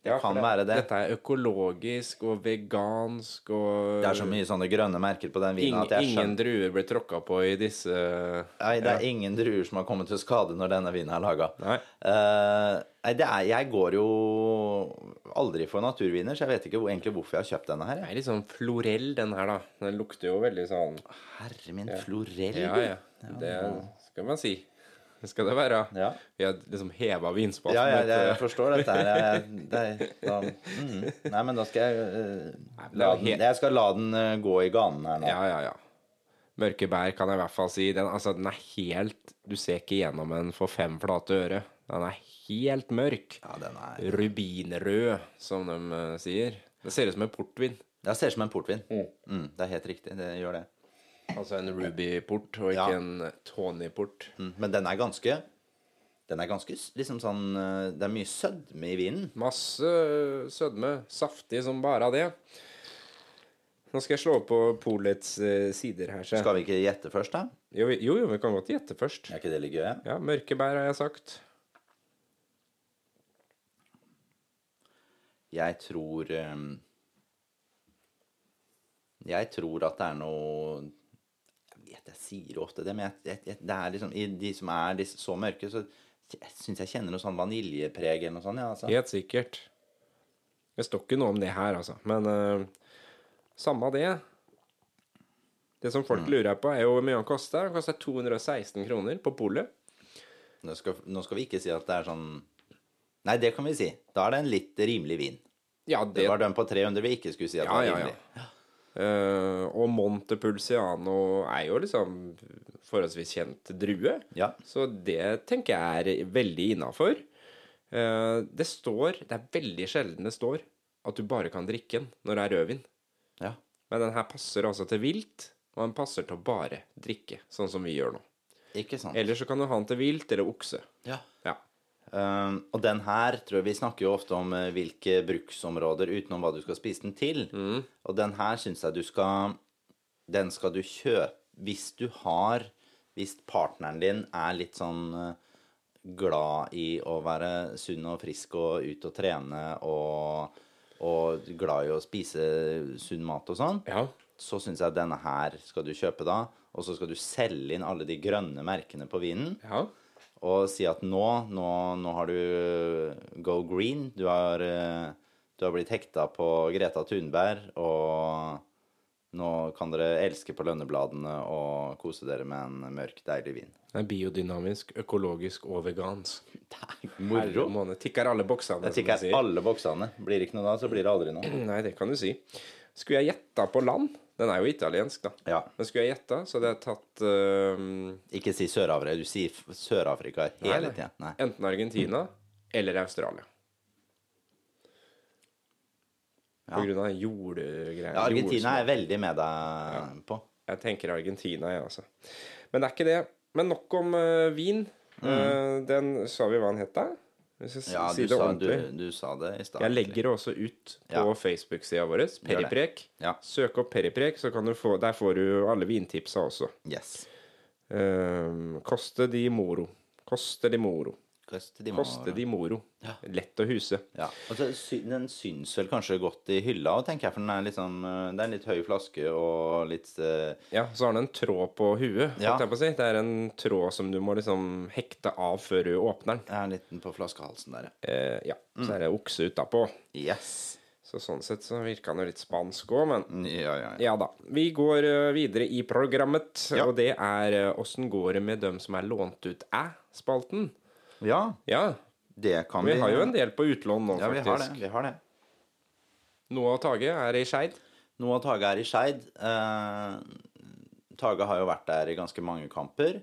Speaker 3: Det
Speaker 1: Ja, for
Speaker 3: det, være det.
Speaker 1: Dette er økologisk og vegansk og
Speaker 3: Det er så mye sånne grønne merker på den vinen at jeg
Speaker 1: ingen druer ble tråkka på i disse
Speaker 3: Nei, det er ingen druer som har kommet til skade når denne vinen er laga.
Speaker 1: Nei.
Speaker 3: nei, det er, jeg går jo aldri for naturviner, så jeg vet ikke hvor, egentlig hvorfor jeg har kjøpt denne her.
Speaker 1: Det er litt sånn florell, den her, da. Den lukter jo veldig sånn
Speaker 3: Herre min florell.
Speaker 1: Ja, ja. Det skal man si. Det skal det være.
Speaker 3: Ja.
Speaker 1: Vi har liksom heva vinspalten.
Speaker 3: Ja, jeg,
Speaker 1: et,
Speaker 3: jeg
Speaker 1: eh,
Speaker 3: forstår dette her. Jeg, det, er- da, mm, nei, men da skal jeg
Speaker 1: uh,
Speaker 3: la den, Jeg skal la den uh, gå i ganen her nå.
Speaker 1: Ja, ja, ja. Mørke bær kan jeg i hvert fall si. Den, altså, den er helt Du ser ikke gjennom den for fem flate øre. Den er helt mørk.
Speaker 3: Ja, den er
Speaker 1: Rubinrød, som de uh, sier. Det ser ut som en portvin.
Speaker 3: Det ser ut som en portvin. Mm, det er helt riktig. Det gjør det.
Speaker 1: Altså en Ruby-port, og ikke
Speaker 3: Ja.
Speaker 1: en Tony-port.
Speaker 3: Mm, men den er ganske Den er ganske liksom sånn eh, Det er mye sødme i vinen.
Speaker 1: Masse sødme. Saftig som bare det. Nå skal jeg slå på Polets eh, sider her. Så.
Speaker 3: Skal vi ikke gjette først, da?
Speaker 1: Jo, jo, jo, vi kan godt gjette først.
Speaker 3: Er ikke det litt gøy? Ja?
Speaker 1: Ja, mørke bær har jeg sagt.
Speaker 3: Jeg tror Jeg tror at det er noe jeg sier ofte det, men jeg, jeg, jeg, det er liksom, i de som er disse, så mørke, så syns jeg kjenner noe sånn vaniljepreg eller noe sånt. Ja, altså.
Speaker 1: Helt sikkert. Det står ikke noe om det her, altså. Men uh, samme det. Det som folk lurer på, er jo hvor mye han koster. Han koster 216 kroner på polet.
Speaker 3: Nå, nå skal vi ikke si at det er sånn Nei, det kan vi si. Da er det en litt rimelig vin.
Speaker 1: Ja,
Speaker 3: Det
Speaker 1: det
Speaker 3: var den på 300 vi ikke skulle si at
Speaker 1: Ja,
Speaker 3: var
Speaker 1: rimelig. ja,
Speaker 3: ja.
Speaker 1: Eh, og Montepulciano er jo liksom forholdsvis kjent drue.
Speaker 3: Ja.
Speaker 1: Så det tenker jeg er veldig innafor. det står Det er veldig sjelden det står at du bare kan drikke den når det er rødvin.
Speaker 3: ja.
Speaker 1: Men den her passer altså til vilt, og den passer til å bare drikke, sånn som vi gjør nå.
Speaker 3: Ikke sant.
Speaker 1: Eller så kan du ha den til vilt eller okse.
Speaker 3: Ja.
Speaker 1: Ja.
Speaker 3: Um, og den her tror jeg vi snakker jo ofte om uh, hvilke bruksområder utenom hva du skal spise den til. Og den her syns jeg du skal Den skal du kjøpe hvis du har Hvis partneren din er litt sånn uh, glad i å være sunn og frisk og ut og trene og, og glad i å spise sunn mat og sånn,
Speaker 1: ja.
Speaker 3: så syns jeg denne her skal du kjøpe da. Og så skal du selge inn alle de grønne merkene på vinen
Speaker 1: Ja.
Speaker 3: Og si at nå, nå, nå har du go green. Du har, eh, du har blitt hekta på Greta Thunberg, og nå kan dere elske på lønnebladene og kose dere med en mørk, deilig vin.
Speaker 1: Det er biodynamisk, økologisk og vegansk. Herre
Speaker 3: Moro.
Speaker 1: måned. Tikker alle boksene,
Speaker 3: Jeg tikker alle boksene. Blir det ikke noe da, så blir det aldri noe.
Speaker 1: Nei, det kan du si. Skulle jeg gjetta på land Den er jo italiensk, da.
Speaker 3: Ja.
Speaker 1: Men skulle jeg gjette, så hadde jeg tatt uh,
Speaker 3: Ikke si Sør-Afrika. Du sier Sør-Afrika hele tida.
Speaker 1: Enten Argentina eller Australia. På grunn av jordgreier.
Speaker 3: Ja, Argentina er jeg veldig med deg på.
Speaker 1: Jeg tenker Argentina, jeg, altså. Men det er ikke det. Men nok om uh, vin. Eh, den sa vi hva den het, da? Hvis jeg.
Speaker 3: Ja,
Speaker 1: sier
Speaker 3: du
Speaker 1: det
Speaker 3: sa,
Speaker 1: ordentlig.
Speaker 3: du sa det i stad.
Speaker 1: Jeg legger det også ut på
Speaker 3: Ja.
Speaker 1: Facebook-sida vår. Periprek.
Speaker 3: Ja.
Speaker 1: Søk opp Periprek, så kan du få Der får du alle vintipsa også.
Speaker 3: Yes.
Speaker 1: Um, koste di Moro. Koste di Moro.
Speaker 3: Koste de
Speaker 1: Coste di Moro.
Speaker 3: Ja.
Speaker 1: Lett å huse.
Speaker 3: Ja, og så Den syns vel kanskje godt i hylla, tenker jeg, for den er litt sånn, eh, det er en litt høy flaske og litt uh...
Speaker 1: Ja, så har den en tråd på huet.
Speaker 3: Ja.
Speaker 1: holdt Jeg på å si. Det er en tråd som du må liksom hekte av før du åpner den.
Speaker 3: Ja, en liten på flaskehalsen der, ja.
Speaker 1: Eh, ja,
Speaker 3: Mm.
Speaker 1: Så er det okse utapå.
Speaker 3: Yes.
Speaker 1: Så sånn sett så virka den jo litt spansk òg, men
Speaker 3: Ja, ja, ja.
Speaker 1: Ja da. Vi går eh, videre i programmet, og det er åssen går det med dem som er lånt ut æ-spalten?
Speaker 3: Ja,
Speaker 1: Ja.
Speaker 3: det kan
Speaker 1: Vi
Speaker 3: vi.
Speaker 1: har jo en del på utlån nå,
Speaker 3: Ja, vi har det. vi har det.
Speaker 1: Noah Tage er i Skeid.
Speaker 3: Noah Tage er i Skeid. Eh, Tage har jo vært der i ganske mange kamper.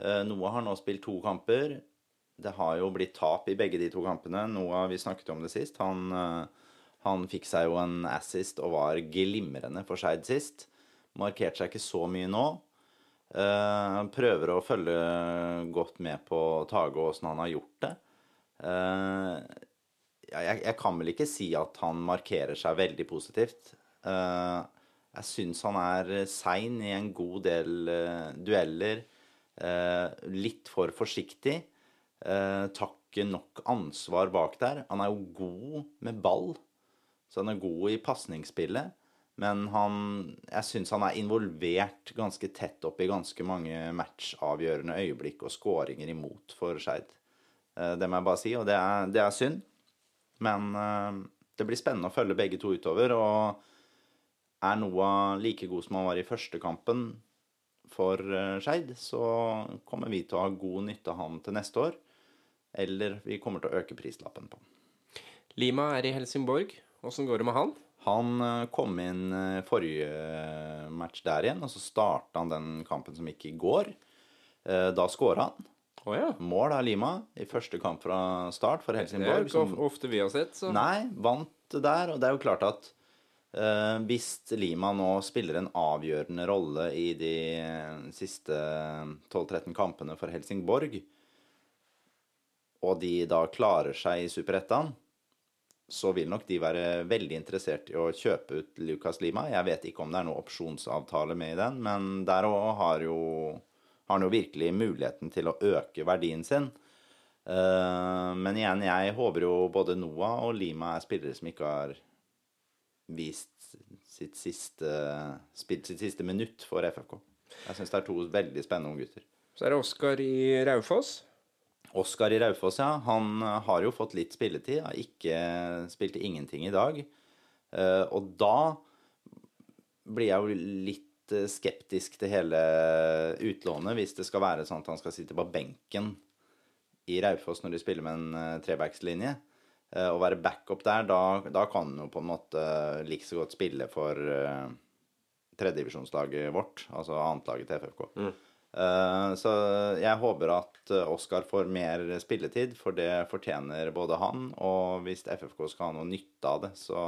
Speaker 3: Eh, Noah har nå spilt to kamper. Det har jo blitt tap i begge de to kampene. Noah, vi snakket om det sist. Han, eh, han fikk seg jo en assist og var glimrende for Skeid sist. Markerte seg ikke så mye nå. Eh, prøver å følge godt med på Tage og åssen han har gjort det. Eh, jeg, jeg kan vel ikke si at han markerer seg veldig positivt. Eh, jeg syns han er sein i en god del dueller. Litt for forsiktig. Tar nok ansvar bak der. Han er jo god med ball, så han er god i pasningsspillet. Men han, jeg syns han er involvert ganske tett opp i ganske mange matchavgjørende øyeblikk og skåringer imot for Skeid. Eh, det må jeg bare si, og det er, det er synd. Men eh, det blir spennende å følge begge to utover. Og er Noah like god som han var i første kampen for uh, Skeid, så kommer vi til å ha god nytte av han til neste år. Eller vi kommer til å øke prislappen på han.
Speaker 1: Lima er i Helsingborg. Åssen går det med han?
Speaker 3: Han eh, kom inn eh, forrige eh, match der igjen, og så starta han den kampen som gikk i går. Da skåra han.
Speaker 1: Oh, ja.
Speaker 3: Mål av Lima i første kamp fra start for Helsingborg.
Speaker 1: Det er jo ikke ofte vi har sett, så
Speaker 3: Nei, vant der. Og det er jo klart at eh, hvis Lima nå spiller en avgjørende rolle i de siste 12-13 kampene for Helsingborg, og de da klarer seg i Superettan, så vil nok de være veldig interessert i å kjøpe ut Lucas Lima. Jeg vet ikke om det er noe opsjonsavtale med i den, men der òg har har han jo virkelig muligheten til å øke verdien sin. Eh, men igjen, jeg håper jo både Noah og Lima er spillere som ikke har vist sitt siste, spilt sitt siste minutt for FFK. Jeg syns det er to veldig spennende unggutter.
Speaker 1: Så er det Oskar i Raufoss.
Speaker 3: Oskar i Raufoss, ja. Han eh, har jo fått litt spilletid. Har ikke spilte ingenting i dag. Eh, og da blir jeg jo litt eh, skeptisk til hele utlånet, hvis det skal være sånn at han skal sitte på benken i Raufoss når de spiller med en trebackslinje. Å være backup der, da, da kan han jo på en måte like så godt spille for tredjedivisjonslaget vårt, altså annetlaget til FFK. Eh, så jeg håper at eh, Oskar får mer spilletid, for det fortjener både han, og hvis FFK skal ha noe nytte av det, så,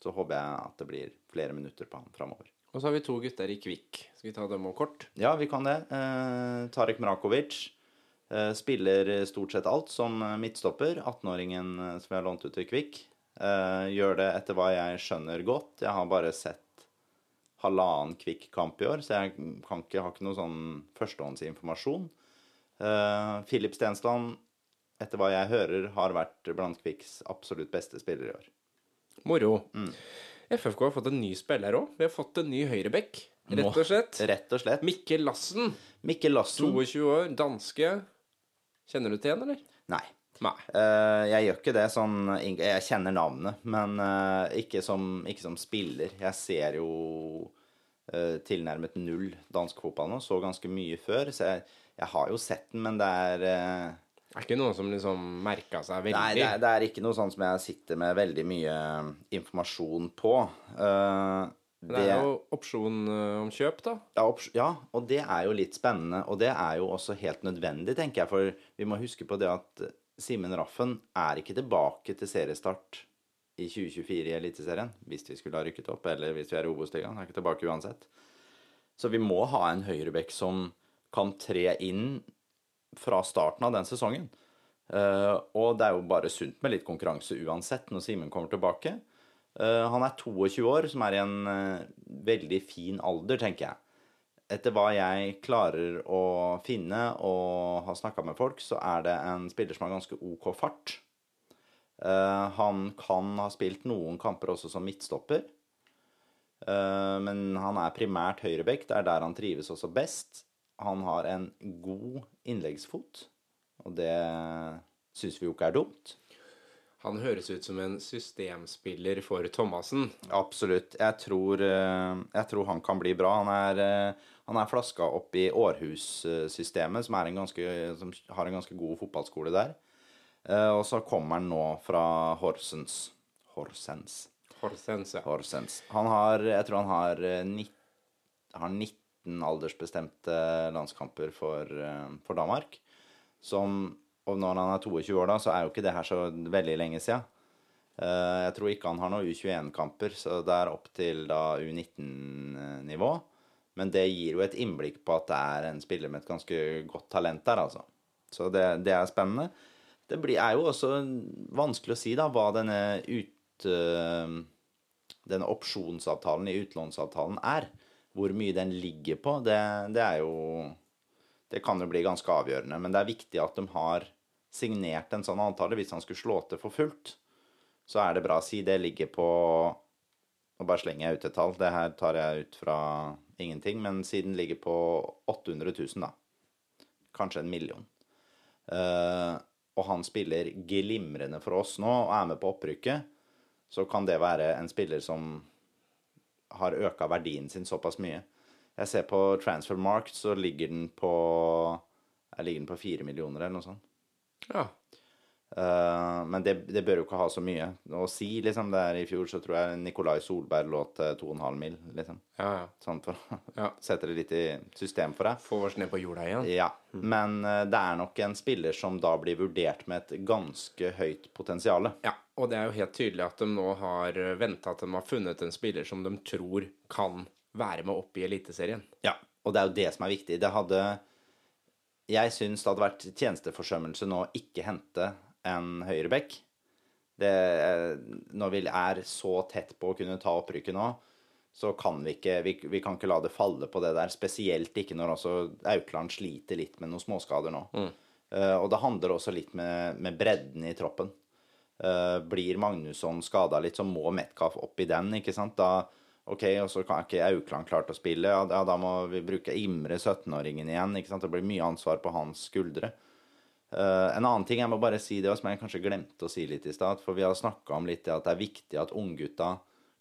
Speaker 3: så håper jeg at det blir flere minutter på han framover.
Speaker 1: Og så har vi to gutter i Kvikk. Skal vi ta dem òg kort?
Speaker 3: Ja, vi kan det. Eh, Tarek Mrakovic eh, spiller stort sett alt som midtstopper. 18-åringen eh, som vi har lånt ut til Kvikk. Eh, gjør det etter hva jeg skjønner godt. Jeg har bare sett halvannen Kvikk-kamp i år, så jeg kan ikke, har ikke noe sånn førstehåndsinformasjon. Eh, Filip Stensland, etter hva jeg hører, har vært blant Kvikks absolutt beste spillere i år.
Speaker 1: Moro. FFK har fått en ny spiller òg. Vi har fått en ny høyrebekk, rett og slett.
Speaker 3: Rett og slett.
Speaker 1: Mikkel Lassen.
Speaker 3: Mikkel Lassen
Speaker 1: 22 år, danske. Kjenner du til han, eller?
Speaker 3: Nei.
Speaker 1: Nei.
Speaker 3: Eh, jeg gjør ikke det sånn Jeg kjenner navnet, men eh, ikke, som, ikke som spiller. Jeg ser jo eh, tilnærmet null dansk fotball nå. Så ganske mye før. Så jeg, jeg har jo sett den, men det er Det
Speaker 1: Er ikke noe som liksom merka seg veldig.
Speaker 3: Nei, det er, det er ikke noe sånn som jeg sitter med veldig mye informasjon på. Uh,
Speaker 1: Det er jo opsjon om kjøp, da.
Speaker 3: Ja, ja, og det er jo litt spennende. Og det er jo også helt nødvendig, tenker jeg. For vi må huske på det at Simen Raffen er ikke tilbake til seriestart i 2024 i Eliteserien. Hvis vi skulle ha rykket opp, eller hvis vi er i Obos-ligaen. Er ikke tilbake uansett. Så vi må ha en høyrebekk som kan tre inn fra starten av den sesongen. Eh, og det er jo bare sunt med litt konkurranse uansett når Simen kommer tilbake. Eh, han er 22 år, som er i en eh, veldig fin alder, tenker jeg. Etter hva jeg klarer å finne og har snakka med folk, så er det en spiller som har ganske OK fart. Uh, han kan ha spilt noen kamper også som midtstopper. Uh, men han er primært høyrebekk. Det er der han trives også best. Han har en god innleggsfot, og det syns vi jo ikke er dumt.
Speaker 1: Han høres ut som en systemspiller for Thomassen.
Speaker 3: Absolutt. Jeg tror, eh, jeg tror han kan bli bra. Han er, han er flaska opp i Århus-systemet, som, som har en ganske god fotballskole der. Eh, Og så kommer han nå fra Horsens. Horsens.
Speaker 1: Horsens, ja.
Speaker 3: Horsens. Han har, jeg tror han har, eh, nitt- har 19 aldersbestemte landskamper for, eh, for Danmark. Som, og når han er 22 år, da, så er jo ikke det her så veldig lenge. Eh, Jeg tror ikke han har noen U21-kamper, så det er opp til da U19-nivå. Men det gir jo et innblikk på at det er en spiller med et ganske godt talent der, altså. Så det, det er spennende. Det blir, er jo også vanskelig å si da hva denne ut... eh, denne opsjonsavtalen i utlånsavtalen er. Hvor mye den ligger på, det, det er jo Det kan jo bli ganske avgjørende. Men det er viktig at de har signert en sånn avtale. Hvis han skulle slå til for fullt, så er det bra å si det ligger på Nå bare slenger jeg ut et tall. Det her tar jeg ut fra ingenting. Men siden ligger på 800 000, da. Kanskje en million. Uh, og han spiller glimrende for oss nå og er med på opprykket, så kan det være en spiller som har øka verdien sin såpass mye. Jeg ser på Transfermarkt, så ligger den på jeg ligger den på fire millioner eller noe sånt.
Speaker 1: ja.
Speaker 3: Eh, men det, det bør jo ikke ha så mye å si, liksom. Det er I fjor så tror jeg Nikolai Solberg lå til 2,5 mil, liksom.
Speaker 1: Ja, ja.
Speaker 3: Sånn for å
Speaker 1: Ja.
Speaker 3: sette det litt i system for deg.
Speaker 1: Få oss ned på jorda igjen.
Speaker 3: Ja, men uh, det er nok en spiller som da blir vurdert med et ganske høyt potensial.
Speaker 1: Ja, og det er jo helt tydelig at de nå har venta at de har funnet en spiller som de tror kan være med opp i Eliteserien.
Speaker 3: Ja, og det er jo det som er viktig. Det hadde Jeg syns det hadde vært tjenesteforsømmelse nå å ikke hente en høyrebekk. Det, når vi er så tett på å kunne ta opprykket nå, så kan vi ikke vi, vi kan ikke la det falle på det der. Spesielt ikke når også Aukland sliter litt med noen småskader nå. Eh, og det handler også litt med, med bredden i troppen. Uh, blir Magnusson skada litt, så må Metcalf opp i den, ikke sant. Da, OK, og så kan ikke Aukland klart å spille. Ja, da- da må vi bruke Imre, 17-åringen igjen. ikke sant? Det blir mye ansvar på hans skuldre. Eh, en annen ting jeg må bare si det som jeg kanskje glemte å si litt i stad, for vi har snakka om litt det at det er viktig at unggutta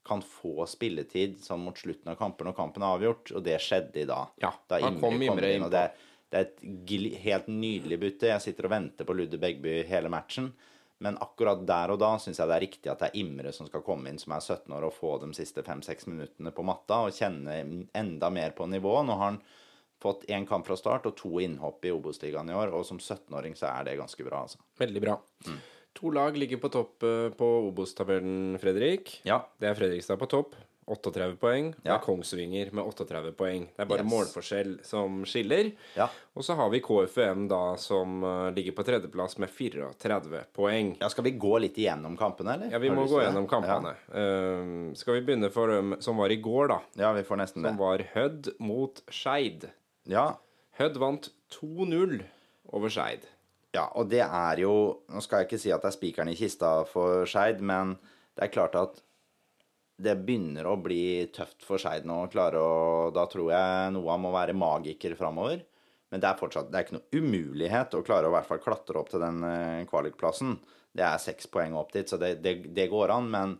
Speaker 3: kan få spilletid sånn mot slutten av kampen når kampen er avgjort, og det skjedde i dag.
Speaker 1: Ja,
Speaker 3: da
Speaker 1: Imre kom Imre
Speaker 3: inn, og det, det er et helt nydelig bytte. Jeg sitter og venter på Ludde Begby hele matchen. Men akkurat der og da syns jeg det er riktig at det er Imre som skal komme inn, som er 17 år, og få de siste fem-seks minuttene på matta og kjenne enda mer på nivået. Nå har han fått én kamp fra start og to innhopp i Obos-ligaen i år, og som 17-åring så er det ganske bra, altså.
Speaker 1: Veldig bra. To lag ligger på topp eh, på Obos-tabellen, Fredrik.
Speaker 3: Ja.
Speaker 1: Det er Fredrikstad på topp, 38 poeng. Det er Kongsvinger med 38 poeng. Det er bare
Speaker 3: Yes.
Speaker 1: målforskjell som skiller.
Speaker 3: Ja.
Speaker 1: Og så har vi KFUM da, som eh, ligger på tredjeplass med 34 poeng.
Speaker 3: ja, skal vi gå litt igjennom kampene, eller?
Speaker 1: Ja, vi må gå gjennom kampene. Eh, skal vi begynne for dem som var i går, da?
Speaker 3: Ja, ja vi får nesten det.
Speaker 1: Som var Hødd mot Skeid.
Speaker 3: Ja,
Speaker 1: Hødd vant 2-0 over Skeid.
Speaker 3: Ja, og det er jo Nå skal jeg ikke si at det er spikeren i kista for Skeid, men det er klart at det begynner å bli tøft for Skeid nå å klare å Da tror jeg Noah må være magiker framover. Men det er fortsatt Det er ikke noe umulighet å klare å i hvert fall klatre opp til den eh, kvalikplassen. Det er seks poeng opp dit, så det, det, det går an. Men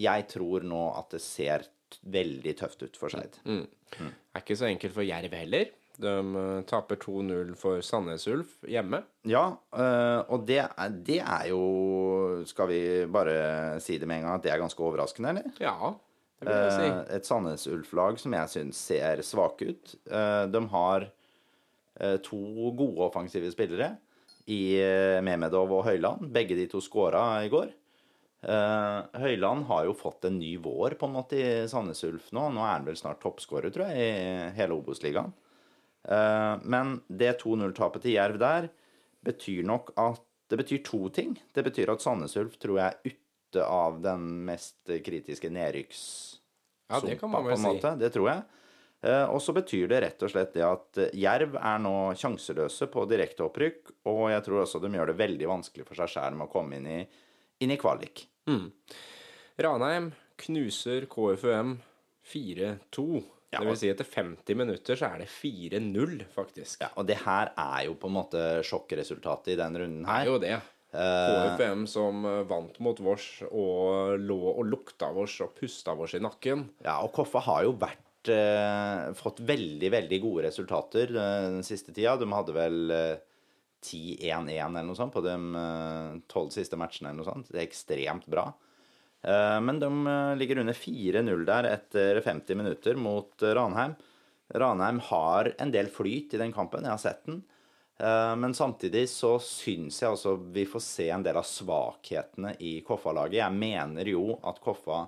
Speaker 3: jeg tror nå at det ser veldig tøft ut for Skeid.
Speaker 1: Er ikke så enkelt for Jerv heller. De eh, taper 2-0 for Sandnes Ulf hjemme.
Speaker 3: Ja, øh, og det er, det er jo Skal vi bare si det med en gang at det er ganske overraskende, eller?
Speaker 1: Ja, det vil jeg si.
Speaker 3: Eh, Et Sandnes Ulf-lag som jeg syns ser svake ut. Eh, De har eh, to gode offensive spillere i Mehmedov og Høyland. Begge de to skåra i går. Eh, Høyland har jo fått en ny vår på en måte i Sandnes Ulf nå. Nå er han vel snart toppskårer, tror jeg, i hele Obos-ligaen. Eh, Men det 2-0-tapet til Jerv der betyr nok at Det betyr to ting. Det betyr at Sandnes Ulf tror jeg er ute av den mest kritiske nedrykkssumpa,
Speaker 1: Ja, det kan man
Speaker 3: på en måte. si. Det tror jeg. Eh, Og så betyr det rett og slett det at Jerv er nå sjanseløse på direkteopprykk, og jeg tror også de gjør det veldig vanskelig for seg sjæl med å komme inn i, inn i kvalik.
Speaker 1: Ranheim knuser KFUM 4-2.
Speaker 3: Ja,
Speaker 1: det vil si etter 50 minutter så er det 4-0, faktisk.
Speaker 3: Ja, og det her er jo på en måte sjokkresultatet i den runden her.
Speaker 1: Det er jo det. KFUM som eh, vant mot Vårs og lå og lukta Vårs og pusta Vårs i nakken.
Speaker 3: Ja, og Koffa har jo vært eh, fått veldig, veldig gode resultater eh, den siste tida. De hadde vel eh, 10-1-1 eller noe sånt på de tolv siste matchene eller noe sånt. Det er ekstremt bra. Eh, men de eh, ligger under 4-0 der etter 50 minutter mot eh, Ranheim. Ranheim har en del flyt i den kampen, jeg har sett den. Eh, Men samtidig så syns jeg altså vi får se en del av svakhetene i Koffa-laget. Jeg mener jo at Koffa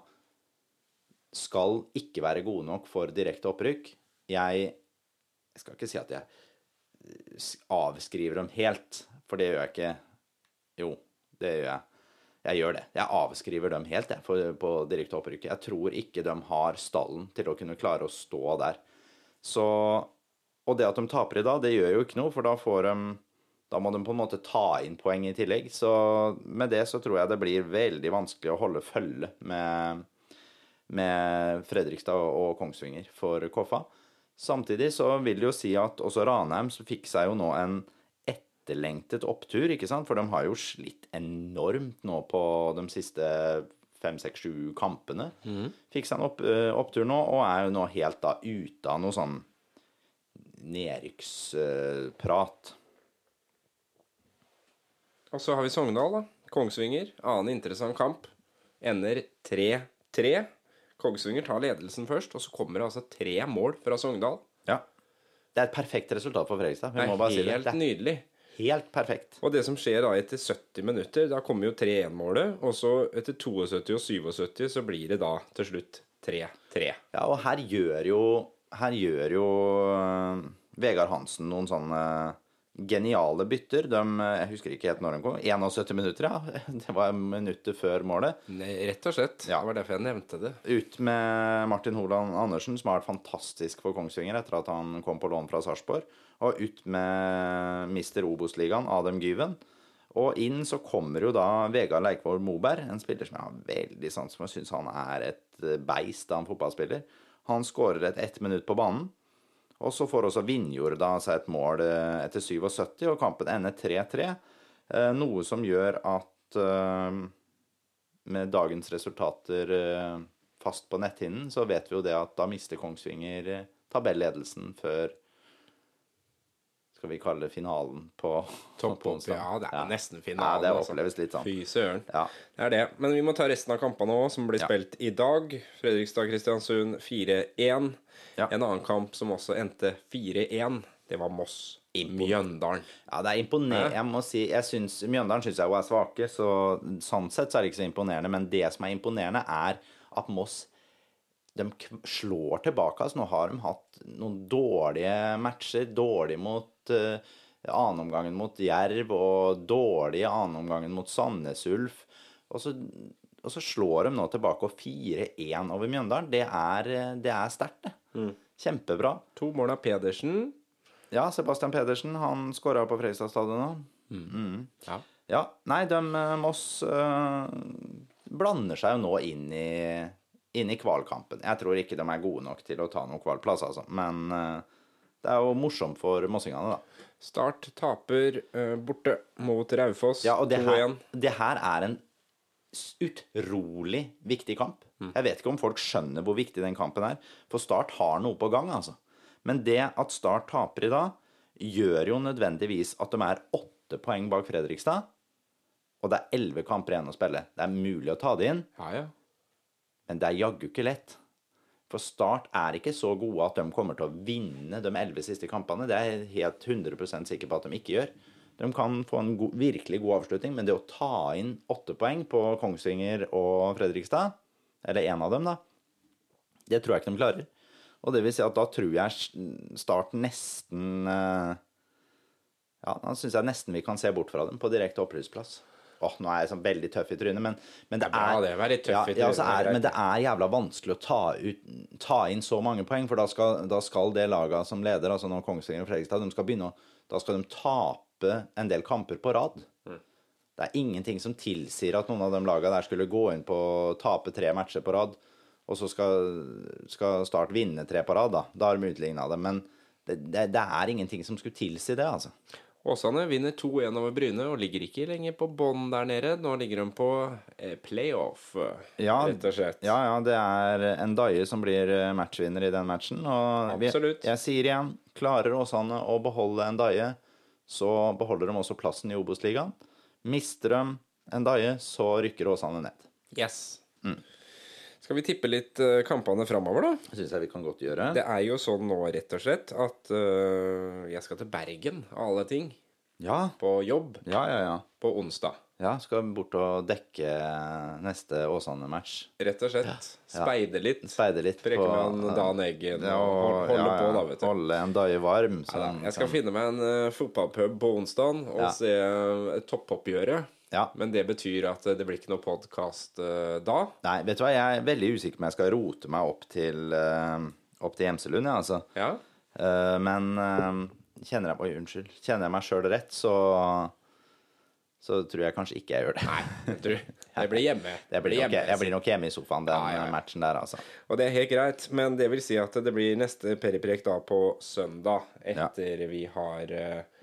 Speaker 3: skal ikke være gode nok for direkte opprykk. Jeg, jeg skal ikke si at jeg eh, avskriver dem helt, for det gjør jeg ikke. Jo, det gjør jeg. Jeg gjør det. Jeg avskriver dem helt jeg, for, på direkte opprykk. Jeg tror ikke de har stallen til å kunne klare å stå der. Så, og det at de taper i dag, det gjør jo ikke noe, for da får de da må de på en måte ta inn poeng i tillegg. Så med det så tror jeg det blir veldig vanskelig å holde følge med, med Fredrikstad og Kongsvinger for Koffa. Samtidig så vil det jo si at også Ranheim fikk seg jo nå en etterlengtet opptur, ikke sant? For de har jo slitt enormt nå på de siste fem, seks, sju kampene. Fikk seg en opp, eh, opptur nå, og er jo nå helt da ute av noe sånn nedrykksprat.
Speaker 1: Og så har vi Sogndal, da. Kongsvinger. Annen interessant kamp. Ender 3-3. Kongsvinger tar ledelsen først, og så kommer det altså tre mål fra Sogndal.
Speaker 3: Ja. Det er et perfekt resultat for Fredrikstad. Vi må bare si det.
Speaker 1: helt nydelig.
Speaker 3: helt perfekt.
Speaker 1: Og det som skjer da etter 70 minutter, da kommer jo 3-1-målet, og så etter 72 og 77 så blir det da til slutt 3-3.
Speaker 3: Ja, og her gjør jo Her gjør jo øh, Vegard Hansen noen sånne geniale bytter. De, jeg husker ikke helt når de kom. 71 minutter, ja. Det var minuttet før målet.
Speaker 1: Rett og slett.
Speaker 3: Ja.
Speaker 1: Det var derfor jeg nevnte det.
Speaker 3: Ut med Martin Holand Andersen, som har vært fantastisk for Kongsvinger etter at han kom på lån fra Sarpsborg. Og ut med mister Obos-ligaen, Adem Gyven. Og inn så kommer jo da Vegard Leikvoll Moberg, en spiller som jeg har veldig sans for. Jeg syns han er et beist av en fotballspiller. Han skårer et ett minutt på banen. Og så får også Vinjord da seg et mål eh, etter 77, og kampen ender 3-3. Eh, Noe som gjør at eh, med dagens resultater fast på netthinnen, så vet vi jo det at da mister Kongsvinger tabelledelsen før skal vi kalle det finalen på
Speaker 1: Topp opp, ja, det er
Speaker 3: Ja.
Speaker 1: nesten
Speaker 3: Ja,
Speaker 1: finalen.
Speaker 3: det
Speaker 1: altså.
Speaker 3: oppleves litt sånn.
Speaker 1: Fy søren.
Speaker 3: Ja.
Speaker 1: Det er det. Men vi må ta resten av kampene òg, som blir
Speaker 3: Ja.
Speaker 1: spilt i dag. Fredrikstad-Kristiansund 4-1.
Speaker 3: Ja.
Speaker 1: En annen kamp som også endte 4-1, det var Moss Mjøndalen.
Speaker 3: Ja, det er imponerende. Jeg må si, jeg synes, Mjøndalen syns jeg jo er svake, så sånn sett så er det ikke så imponerende. Men det som er imponerende, er at Moss de slår tilbake. Altså, nå har de hatt noen dårlige matcher. Dårlig mot uh, annenomgangen mot Jerv og dårlig annenomgangen mot Sandnes Ulf. Og så, og så slår de nå tilbake og 4-1 over Mjøndalen. Det er, eh, det er sterkt, det. Kjempebra.
Speaker 1: To mål av Pedersen.
Speaker 3: Ja, Sebastian Pedersen, han skåra på Fredrikstad stadion nå.
Speaker 1: Ja.
Speaker 3: Ja, nei, de eh, Moss øh, blander seg jo nå inn i, inn i kvalkampen. Jeg tror ikke de er gode nok til å ta noen kvalplass, altså. Men eh, det er jo morsomt for mossingene, da.
Speaker 1: Start taper uh, borte mot Raufoss.
Speaker 3: Ja, og det her, det her er en utrolig viktig kamp. Jeg vet ikke om folk skjønner hvor viktig den kampen er, for Start har noe på gang, altså. Men det at Start taper i dag, gjør jo nødvendigvis at de er åtte poeng bak Fredrikstad, og det er elleve kamper igjen å spille. Det er mulig å ta det inn,
Speaker 1: Ja, ja.
Speaker 3: men det er jaggu ikke lett. For Start er ikke så gode at de kommer til å vinne de elleve siste kampene. Det er jeg helt 100% sikker på at de ikke gjør. De kan få en god, virkelig god avslutning, men det å ta inn åtte poeng på Kongsvinger og Fredrikstad, eller én av dem, da, det tror jeg ikke de klarer. Og det vil si at da tror jeg Start nesten eh, Ja, da syns jeg nesten vi kan se bort fra dem på direkte opprykksplass. Åh, nå er jeg sånn veldig tøff i trynet, men, men det,
Speaker 1: Det er det. Vær
Speaker 3: ja, ja,
Speaker 1: trynet, er
Speaker 3: er, men det er jævla vanskelig å ta, ut, ta inn så mange poeng, for da skal, da skal det laget som leder, altså nå Kongsvinger og Fredrikstad, de skal begynne å Da skal de tape en del kamper på rad.
Speaker 1: Mm.
Speaker 3: Det er ingenting som tilsier at noen av de laga der skulle gå inn på å tape tre matcher på rad, og så skal, skal Start vinne tre på rad, da. Da har de utligna det. Men det, det, det er ingenting som skulle tilsi det, altså.
Speaker 1: Åsane vinner 2-1 over Bryne og ligger ikke lenger på bånn der nede. Nå ligger de på eh, playoff, eh,
Speaker 3: Ja,
Speaker 1: rett og slett.
Speaker 3: Ja, ja, det er en Daie som blir eh, matchvinner i den matchen. Og vi- jeg sier igjen, klarer Åsane å beholde en Daie, så beholder de også plassen i Obos-ligaen. Mister de en Daie, så rykker Åsane ned.
Speaker 1: Yes.
Speaker 3: Mm.
Speaker 1: Skal vi tippe litt eh, kampene framover, da?
Speaker 3: Syns jeg vi kan godt gjøre.
Speaker 1: Det er jo sånn nå, rett og slett, at uh, jeg skal til Bergen, av alle ting,
Speaker 3: Ja,
Speaker 1: på jobb
Speaker 3: ja, ja. ja.
Speaker 1: på onsdag.
Speaker 3: Ja, skal bort og dekke neste Åsane-match.
Speaker 1: Rett og slett. Speide litt.
Speaker 3: Speide litt
Speaker 1: Preke
Speaker 3: på
Speaker 1: med en Dan Eggen
Speaker 3: Ja,
Speaker 1: og holde på, da, vet du.
Speaker 3: Holde en Daie varm.
Speaker 1: Jeg skal
Speaker 3: kan...
Speaker 1: finne meg en uh, fotballpub på onsdag og se uh, toppoppgjøret.
Speaker 3: Ja.
Speaker 1: Men det betyr at eh, det blir ikke noe podkast da.
Speaker 3: Nei, vet du hva, jeg er veldig usikker på om jeg skal rote meg opp til, uh, opp til Gjemselund, ja, altså.
Speaker 1: Ja?
Speaker 3: Uh, men eh, kjenner jeg Oi, unnskyld. Kjenner jeg meg sjøl rett, så så tror jeg kanskje ikke jeg gjør det.
Speaker 1: Nei, du, det blir hjemme.
Speaker 3: Jeg blir, nok,
Speaker 1: hjemme,
Speaker 3: jeg blir nok hjemme i sofaen den
Speaker 1: Ja, ja, ja.
Speaker 3: matchen der, altså.
Speaker 1: Og det er helt greit, men det vil si at det blir neste periprek da på søndag, etter vi har eh,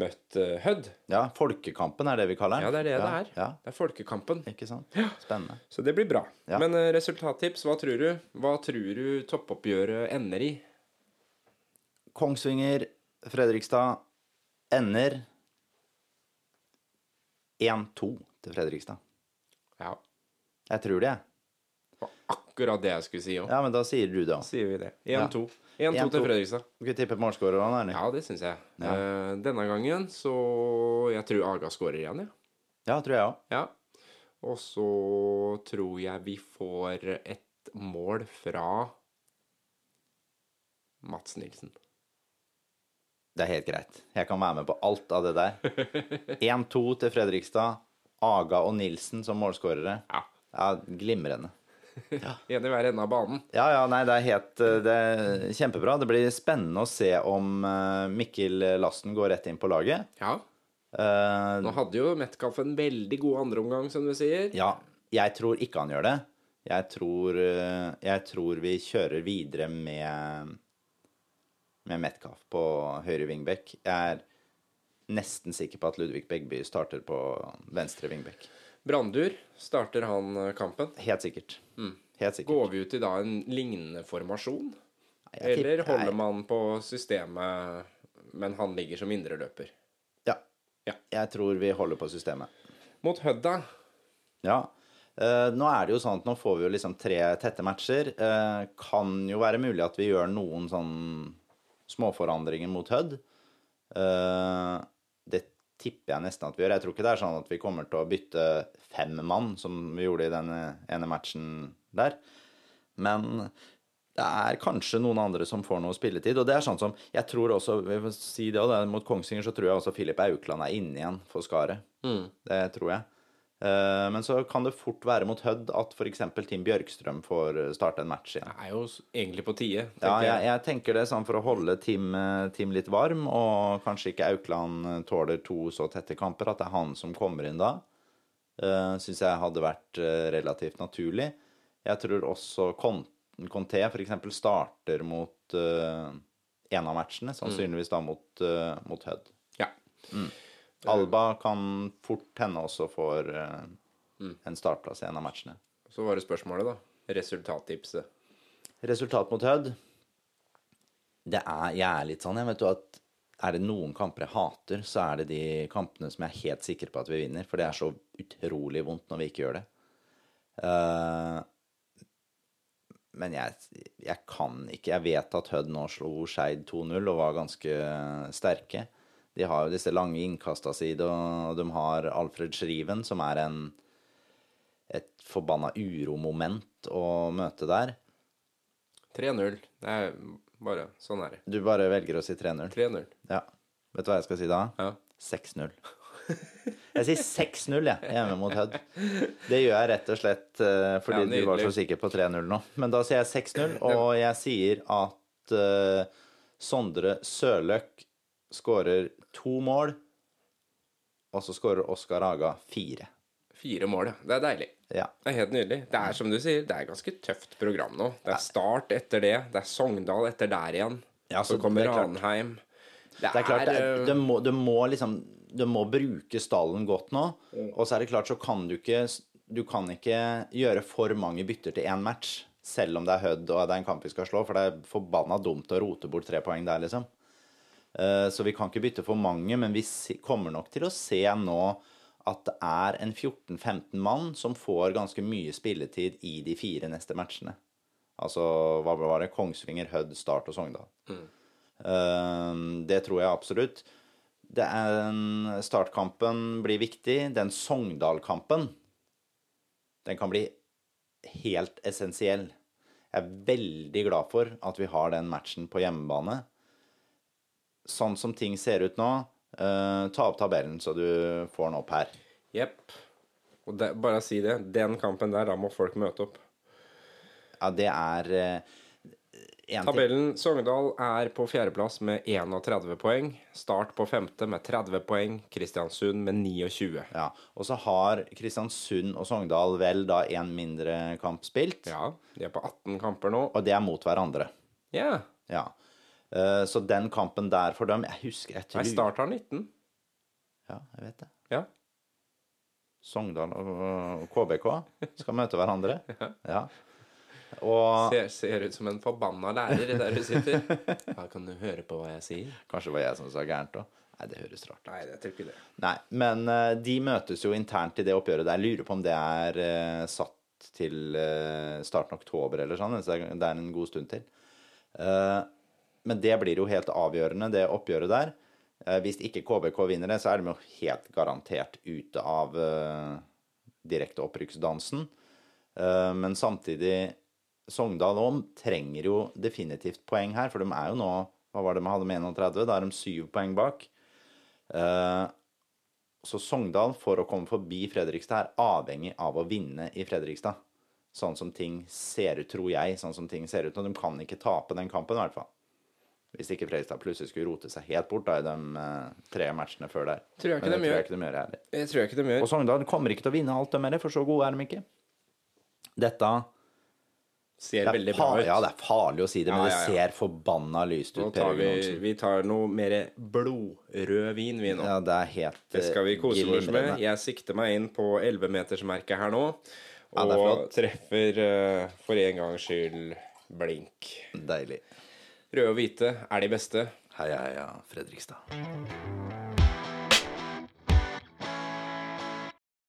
Speaker 1: møtt uh, Hødd.
Speaker 3: Ja, Folkekampen er det vi kaller den.
Speaker 1: Ja, det er det det er.
Speaker 3: Ja,
Speaker 1: Det er Folkekampen.
Speaker 3: ikke sant? Spennende.
Speaker 1: Så det blir bra.
Speaker 3: Ja.
Speaker 1: Men eh, resultattips, hva tror du? Hva tror du toppoppgjøret ender i?
Speaker 3: Kongsvinger, Fredrikstad ender 1-2 til Fredrikstad.
Speaker 1: Ja,
Speaker 3: Jeg tror det, jeg.
Speaker 1: det var akkurat det jeg skulle si òg.
Speaker 3: Ja, men da sier du det òg.
Speaker 1: Sier vi det. 1-2. 1-2
Speaker 3: 1-2.
Speaker 1: til Fredrikstad.
Speaker 3: Skal vi tippe målskårerne, eller?
Speaker 1: Ja, det syns jeg.
Speaker 3: Ja.
Speaker 1: Uh, denne gangen så Jeg tror Aga skårer igjen, ja.
Speaker 3: Ja, tror jeg òg.
Speaker 1: ja. Og så tror jeg vi får et mål fra Mats Nilsen.
Speaker 3: Det er helt greit. Jeg kan være med på alt av det der. 1-2 til Fredrikstad. Aga og Nilsen som målskårere.
Speaker 1: Ja.
Speaker 3: Ja, glimrende.
Speaker 1: En i hver ende av banen.
Speaker 3: Ja, ja, nei, det er helt eh, det er kjempebra. Det blir spennende å se om eh, Mikkel Lasten går rett inn på laget.
Speaker 1: Ja.
Speaker 3: Uh,
Speaker 1: Nå hadde jo Metcalf en veldig god andreomgang, som du sier.
Speaker 3: ja, jeg tror ikke han gjør det. Jeg tror, jeg tror vi kjører videre med med Metcalf på høyre wingback. Jeg er nesten sikker på at Ludvig Begby starter på venstre wingback.
Speaker 1: Brandur, starter han eh, kampen?
Speaker 3: Helt sikkert. Helt sikkert.
Speaker 1: Går vi ut i da en lignende formasjon?
Speaker 3: Nei,
Speaker 1: Eller holder
Speaker 3: jeg-
Speaker 1: man på systemet, men han ligger som indreløper?
Speaker 3: Ja.
Speaker 1: Ja.
Speaker 3: Jeg tror vi holder på systemet.
Speaker 1: Mot Hødda
Speaker 3: Ja. Uh, nå er det jo sånn at nå får vi jo liksom tre tette matcher. Uh, kan jo være mulig at vi gjør noen sånn småforandringer mot Hødd. Det tipper jeg nesten at vi gjør. Jeg tror ikke det er sånn at vi kommer til å bytte fem mann, som vi gjorde i den ene matchen der. Men det er kanskje noen andre som får noe spilletid. Og det er sånn som Jeg tror også vi får si det, også, Mot Kongsvinger så tror jeg også Filip Aukland er inne igjen for Skaret. Det tror jeg. Eh, Men så kan det fort være mot Hødd at f.eks. Tim Bjørkstrøm får starte en match igjen.
Speaker 1: Det er jo egentlig på tide.
Speaker 3: Ja, jeg, jeg tenker det sånn for å holde Tim, eh, litt varm, og kanskje ikke Aukland eh, tåler to så tette kamper, at det er han som kommer inn da. Uh, Syns jeg hadde vært eh, relativt naturlig. Jeg tror også Con- Conté f.eks. starter mot uh, en av matchene, sannsynligvis da mot, uh, mot Hødd.
Speaker 1: Ja.
Speaker 3: Alba kan fort hende også får eh, en startplass i en av matchene.
Speaker 1: Så var det spørsmålet, da. Resultattipset.
Speaker 3: Resultat mot Hødd Det er Jeg er litt sånn, jeg vet du at er det noen kamper jeg hater, så er det de kampene som jeg er helt sikker på at vi vinner. For det er så utrolig vondt når vi ikke gjør det. Uh, men jeg, jeg kan ikke Jeg vet at Hødd nå slo Skeid 2-0 og var ganske sterke. De har jo disse lange innkasta sine, og de har Alfred Schriven, som er en et forbanna uromoment å møte der.
Speaker 1: 3-0. Det er bare Sånn er det.
Speaker 3: Du bare velger å si 3-0.
Speaker 1: 3-0.
Speaker 3: Ja. Vet du hva jeg skal si da?
Speaker 1: Ja.
Speaker 3: 6-0. Jeg sier 6-0 jeg, hjemme mot Hødd. Det gjør jeg rett og slett eh, fordi
Speaker 1: Ja,
Speaker 3: du var så sikker på 3-0 nå. Men da sier jeg 6-0, og jeg sier at uh, Sondre Sørløk skårer to mål, og så skårer Oskar Haga fire.
Speaker 1: Fire mål, ja. Det er deilig.
Speaker 3: Ja.
Speaker 1: Det er helt nydelig. Det er som du sier, det er ganske tøft program nå. Det er Start etter det. Det er Sogndal etter der igjen.
Speaker 3: Ja, så
Speaker 1: så kommer
Speaker 3: er.
Speaker 1: Ranheim. Det,
Speaker 3: Det er klart, det,
Speaker 1: eh,
Speaker 3: det, må, det må liksom Du må bruke stallen godt nå. Og så er det klart, så kan du ikke Du kan ikke gjøre for mange bytter til én match. Selv om det er Hødd og det er en kamp vi skal slå. For det er forbanna dumt å rote bort tre poeng der, liksom. Eh, Så vi kan ikke bytte for mange, men vi kommer nok til å se nå at det er en 14-15 mann som får ganske mye spilletid i de fire neste matchene. Altså, hva var det? Kongsvinger, Hødd, Start og Sogndal. Mm. Det tror jeg absolutt. Det er startkampen blir viktig. Den Sogndal-kampen, den kan bli helt essensiell. Jeg er veldig glad for at vi har den matchen på hjemmebane. Sånn som ting ser ut nå, uh, ta opp tabellen så du får den opp her.
Speaker 1: Jepp. Og det, bare si det. Den kampen der, da må folk møte opp.
Speaker 3: Ja, det er uh.
Speaker 1: Tabellen Sogndal er på fjerdeplass med 31 poeng. Start på femte med 30 poeng. Kristiansund med 29.
Speaker 3: Ja, og så har Kristiansund og Sogndal vel da en mindre kamp spilt,
Speaker 1: Ja, de er på 18 kamper nå.
Speaker 3: og det er mot hverandre.
Speaker 1: Ja.
Speaker 3: Ja. Eh, Så den kampen der for dem Jeg husker jeg
Speaker 1: Nei, Start har 19.
Speaker 3: Ja, jeg vet det.
Speaker 1: Ja.
Speaker 3: Sogndal og KBK skal møte hverandre. Ja. Og
Speaker 1: Ser, ser ut som en forbanna lærer der du sitter. Ja, kan du høre på hva jeg sier?
Speaker 3: kanskje det var jeg som sa gærent òg. Nei, det høres rart ut.
Speaker 1: Nei, jeg tror ikke det.
Speaker 3: Nei, men uh, de møtes jo internt i det oppgjøret der. Lurer på om det er uh, satt til uh, starten av oktober eller sånn. Så det er en god stund til. Eh, men det blir jo helt avgjørende, det oppgjøret der. Eh, hvis ikke KBK vinner det, så er de jo helt garantert ute av uh, direkte opprykksdansen. Eh, men samtidig Sogndal òg trenger jo definitivt poeng her, for de er jo nå Hva var det de hadde med 31? Da er de syv poeng bak. Eh, så Sogndal, for å komme forbi Fredrikstad, er avhengig av å vinne i Fredrikstad. Sånn som ting ser ut, tror jeg. Sånn som ting ser ut. Og de kan ikke tape den kampen, i hvert fall. Hvis ikke Fredrikstad plutselig skulle rote seg helt bort da, i de eh, tre matchene før der.
Speaker 1: Tror jeg ikke
Speaker 3: Men
Speaker 1: de
Speaker 3: tror jeg ikke de gjør heller.
Speaker 1: Jeg tror jeg ikke de gjør.
Speaker 3: Og Sogndal kommer ikke til å vinne alt de er, for så gode er de ikke. Dette
Speaker 1: Ser
Speaker 3: det
Speaker 1: veldig bra ut.
Speaker 3: Ja, det er farlig å si det, men
Speaker 1: Ja,
Speaker 3: det
Speaker 1: ja, ja.
Speaker 3: ser forbanna lyst ut. Nå
Speaker 1: tar vi, vi tar noe mer blodrød vin, vi nå.
Speaker 3: Ja, det er helt
Speaker 1: Det skal vi
Speaker 3: eh,
Speaker 1: kose oss med. Jeg sikter meg inn på 11-metersmerket her nå. Og treffer uh, for en gangs skyld blink.
Speaker 3: Deilig.
Speaker 1: Røde og hvite er de beste.
Speaker 3: Heia, heia, Fredrikstad.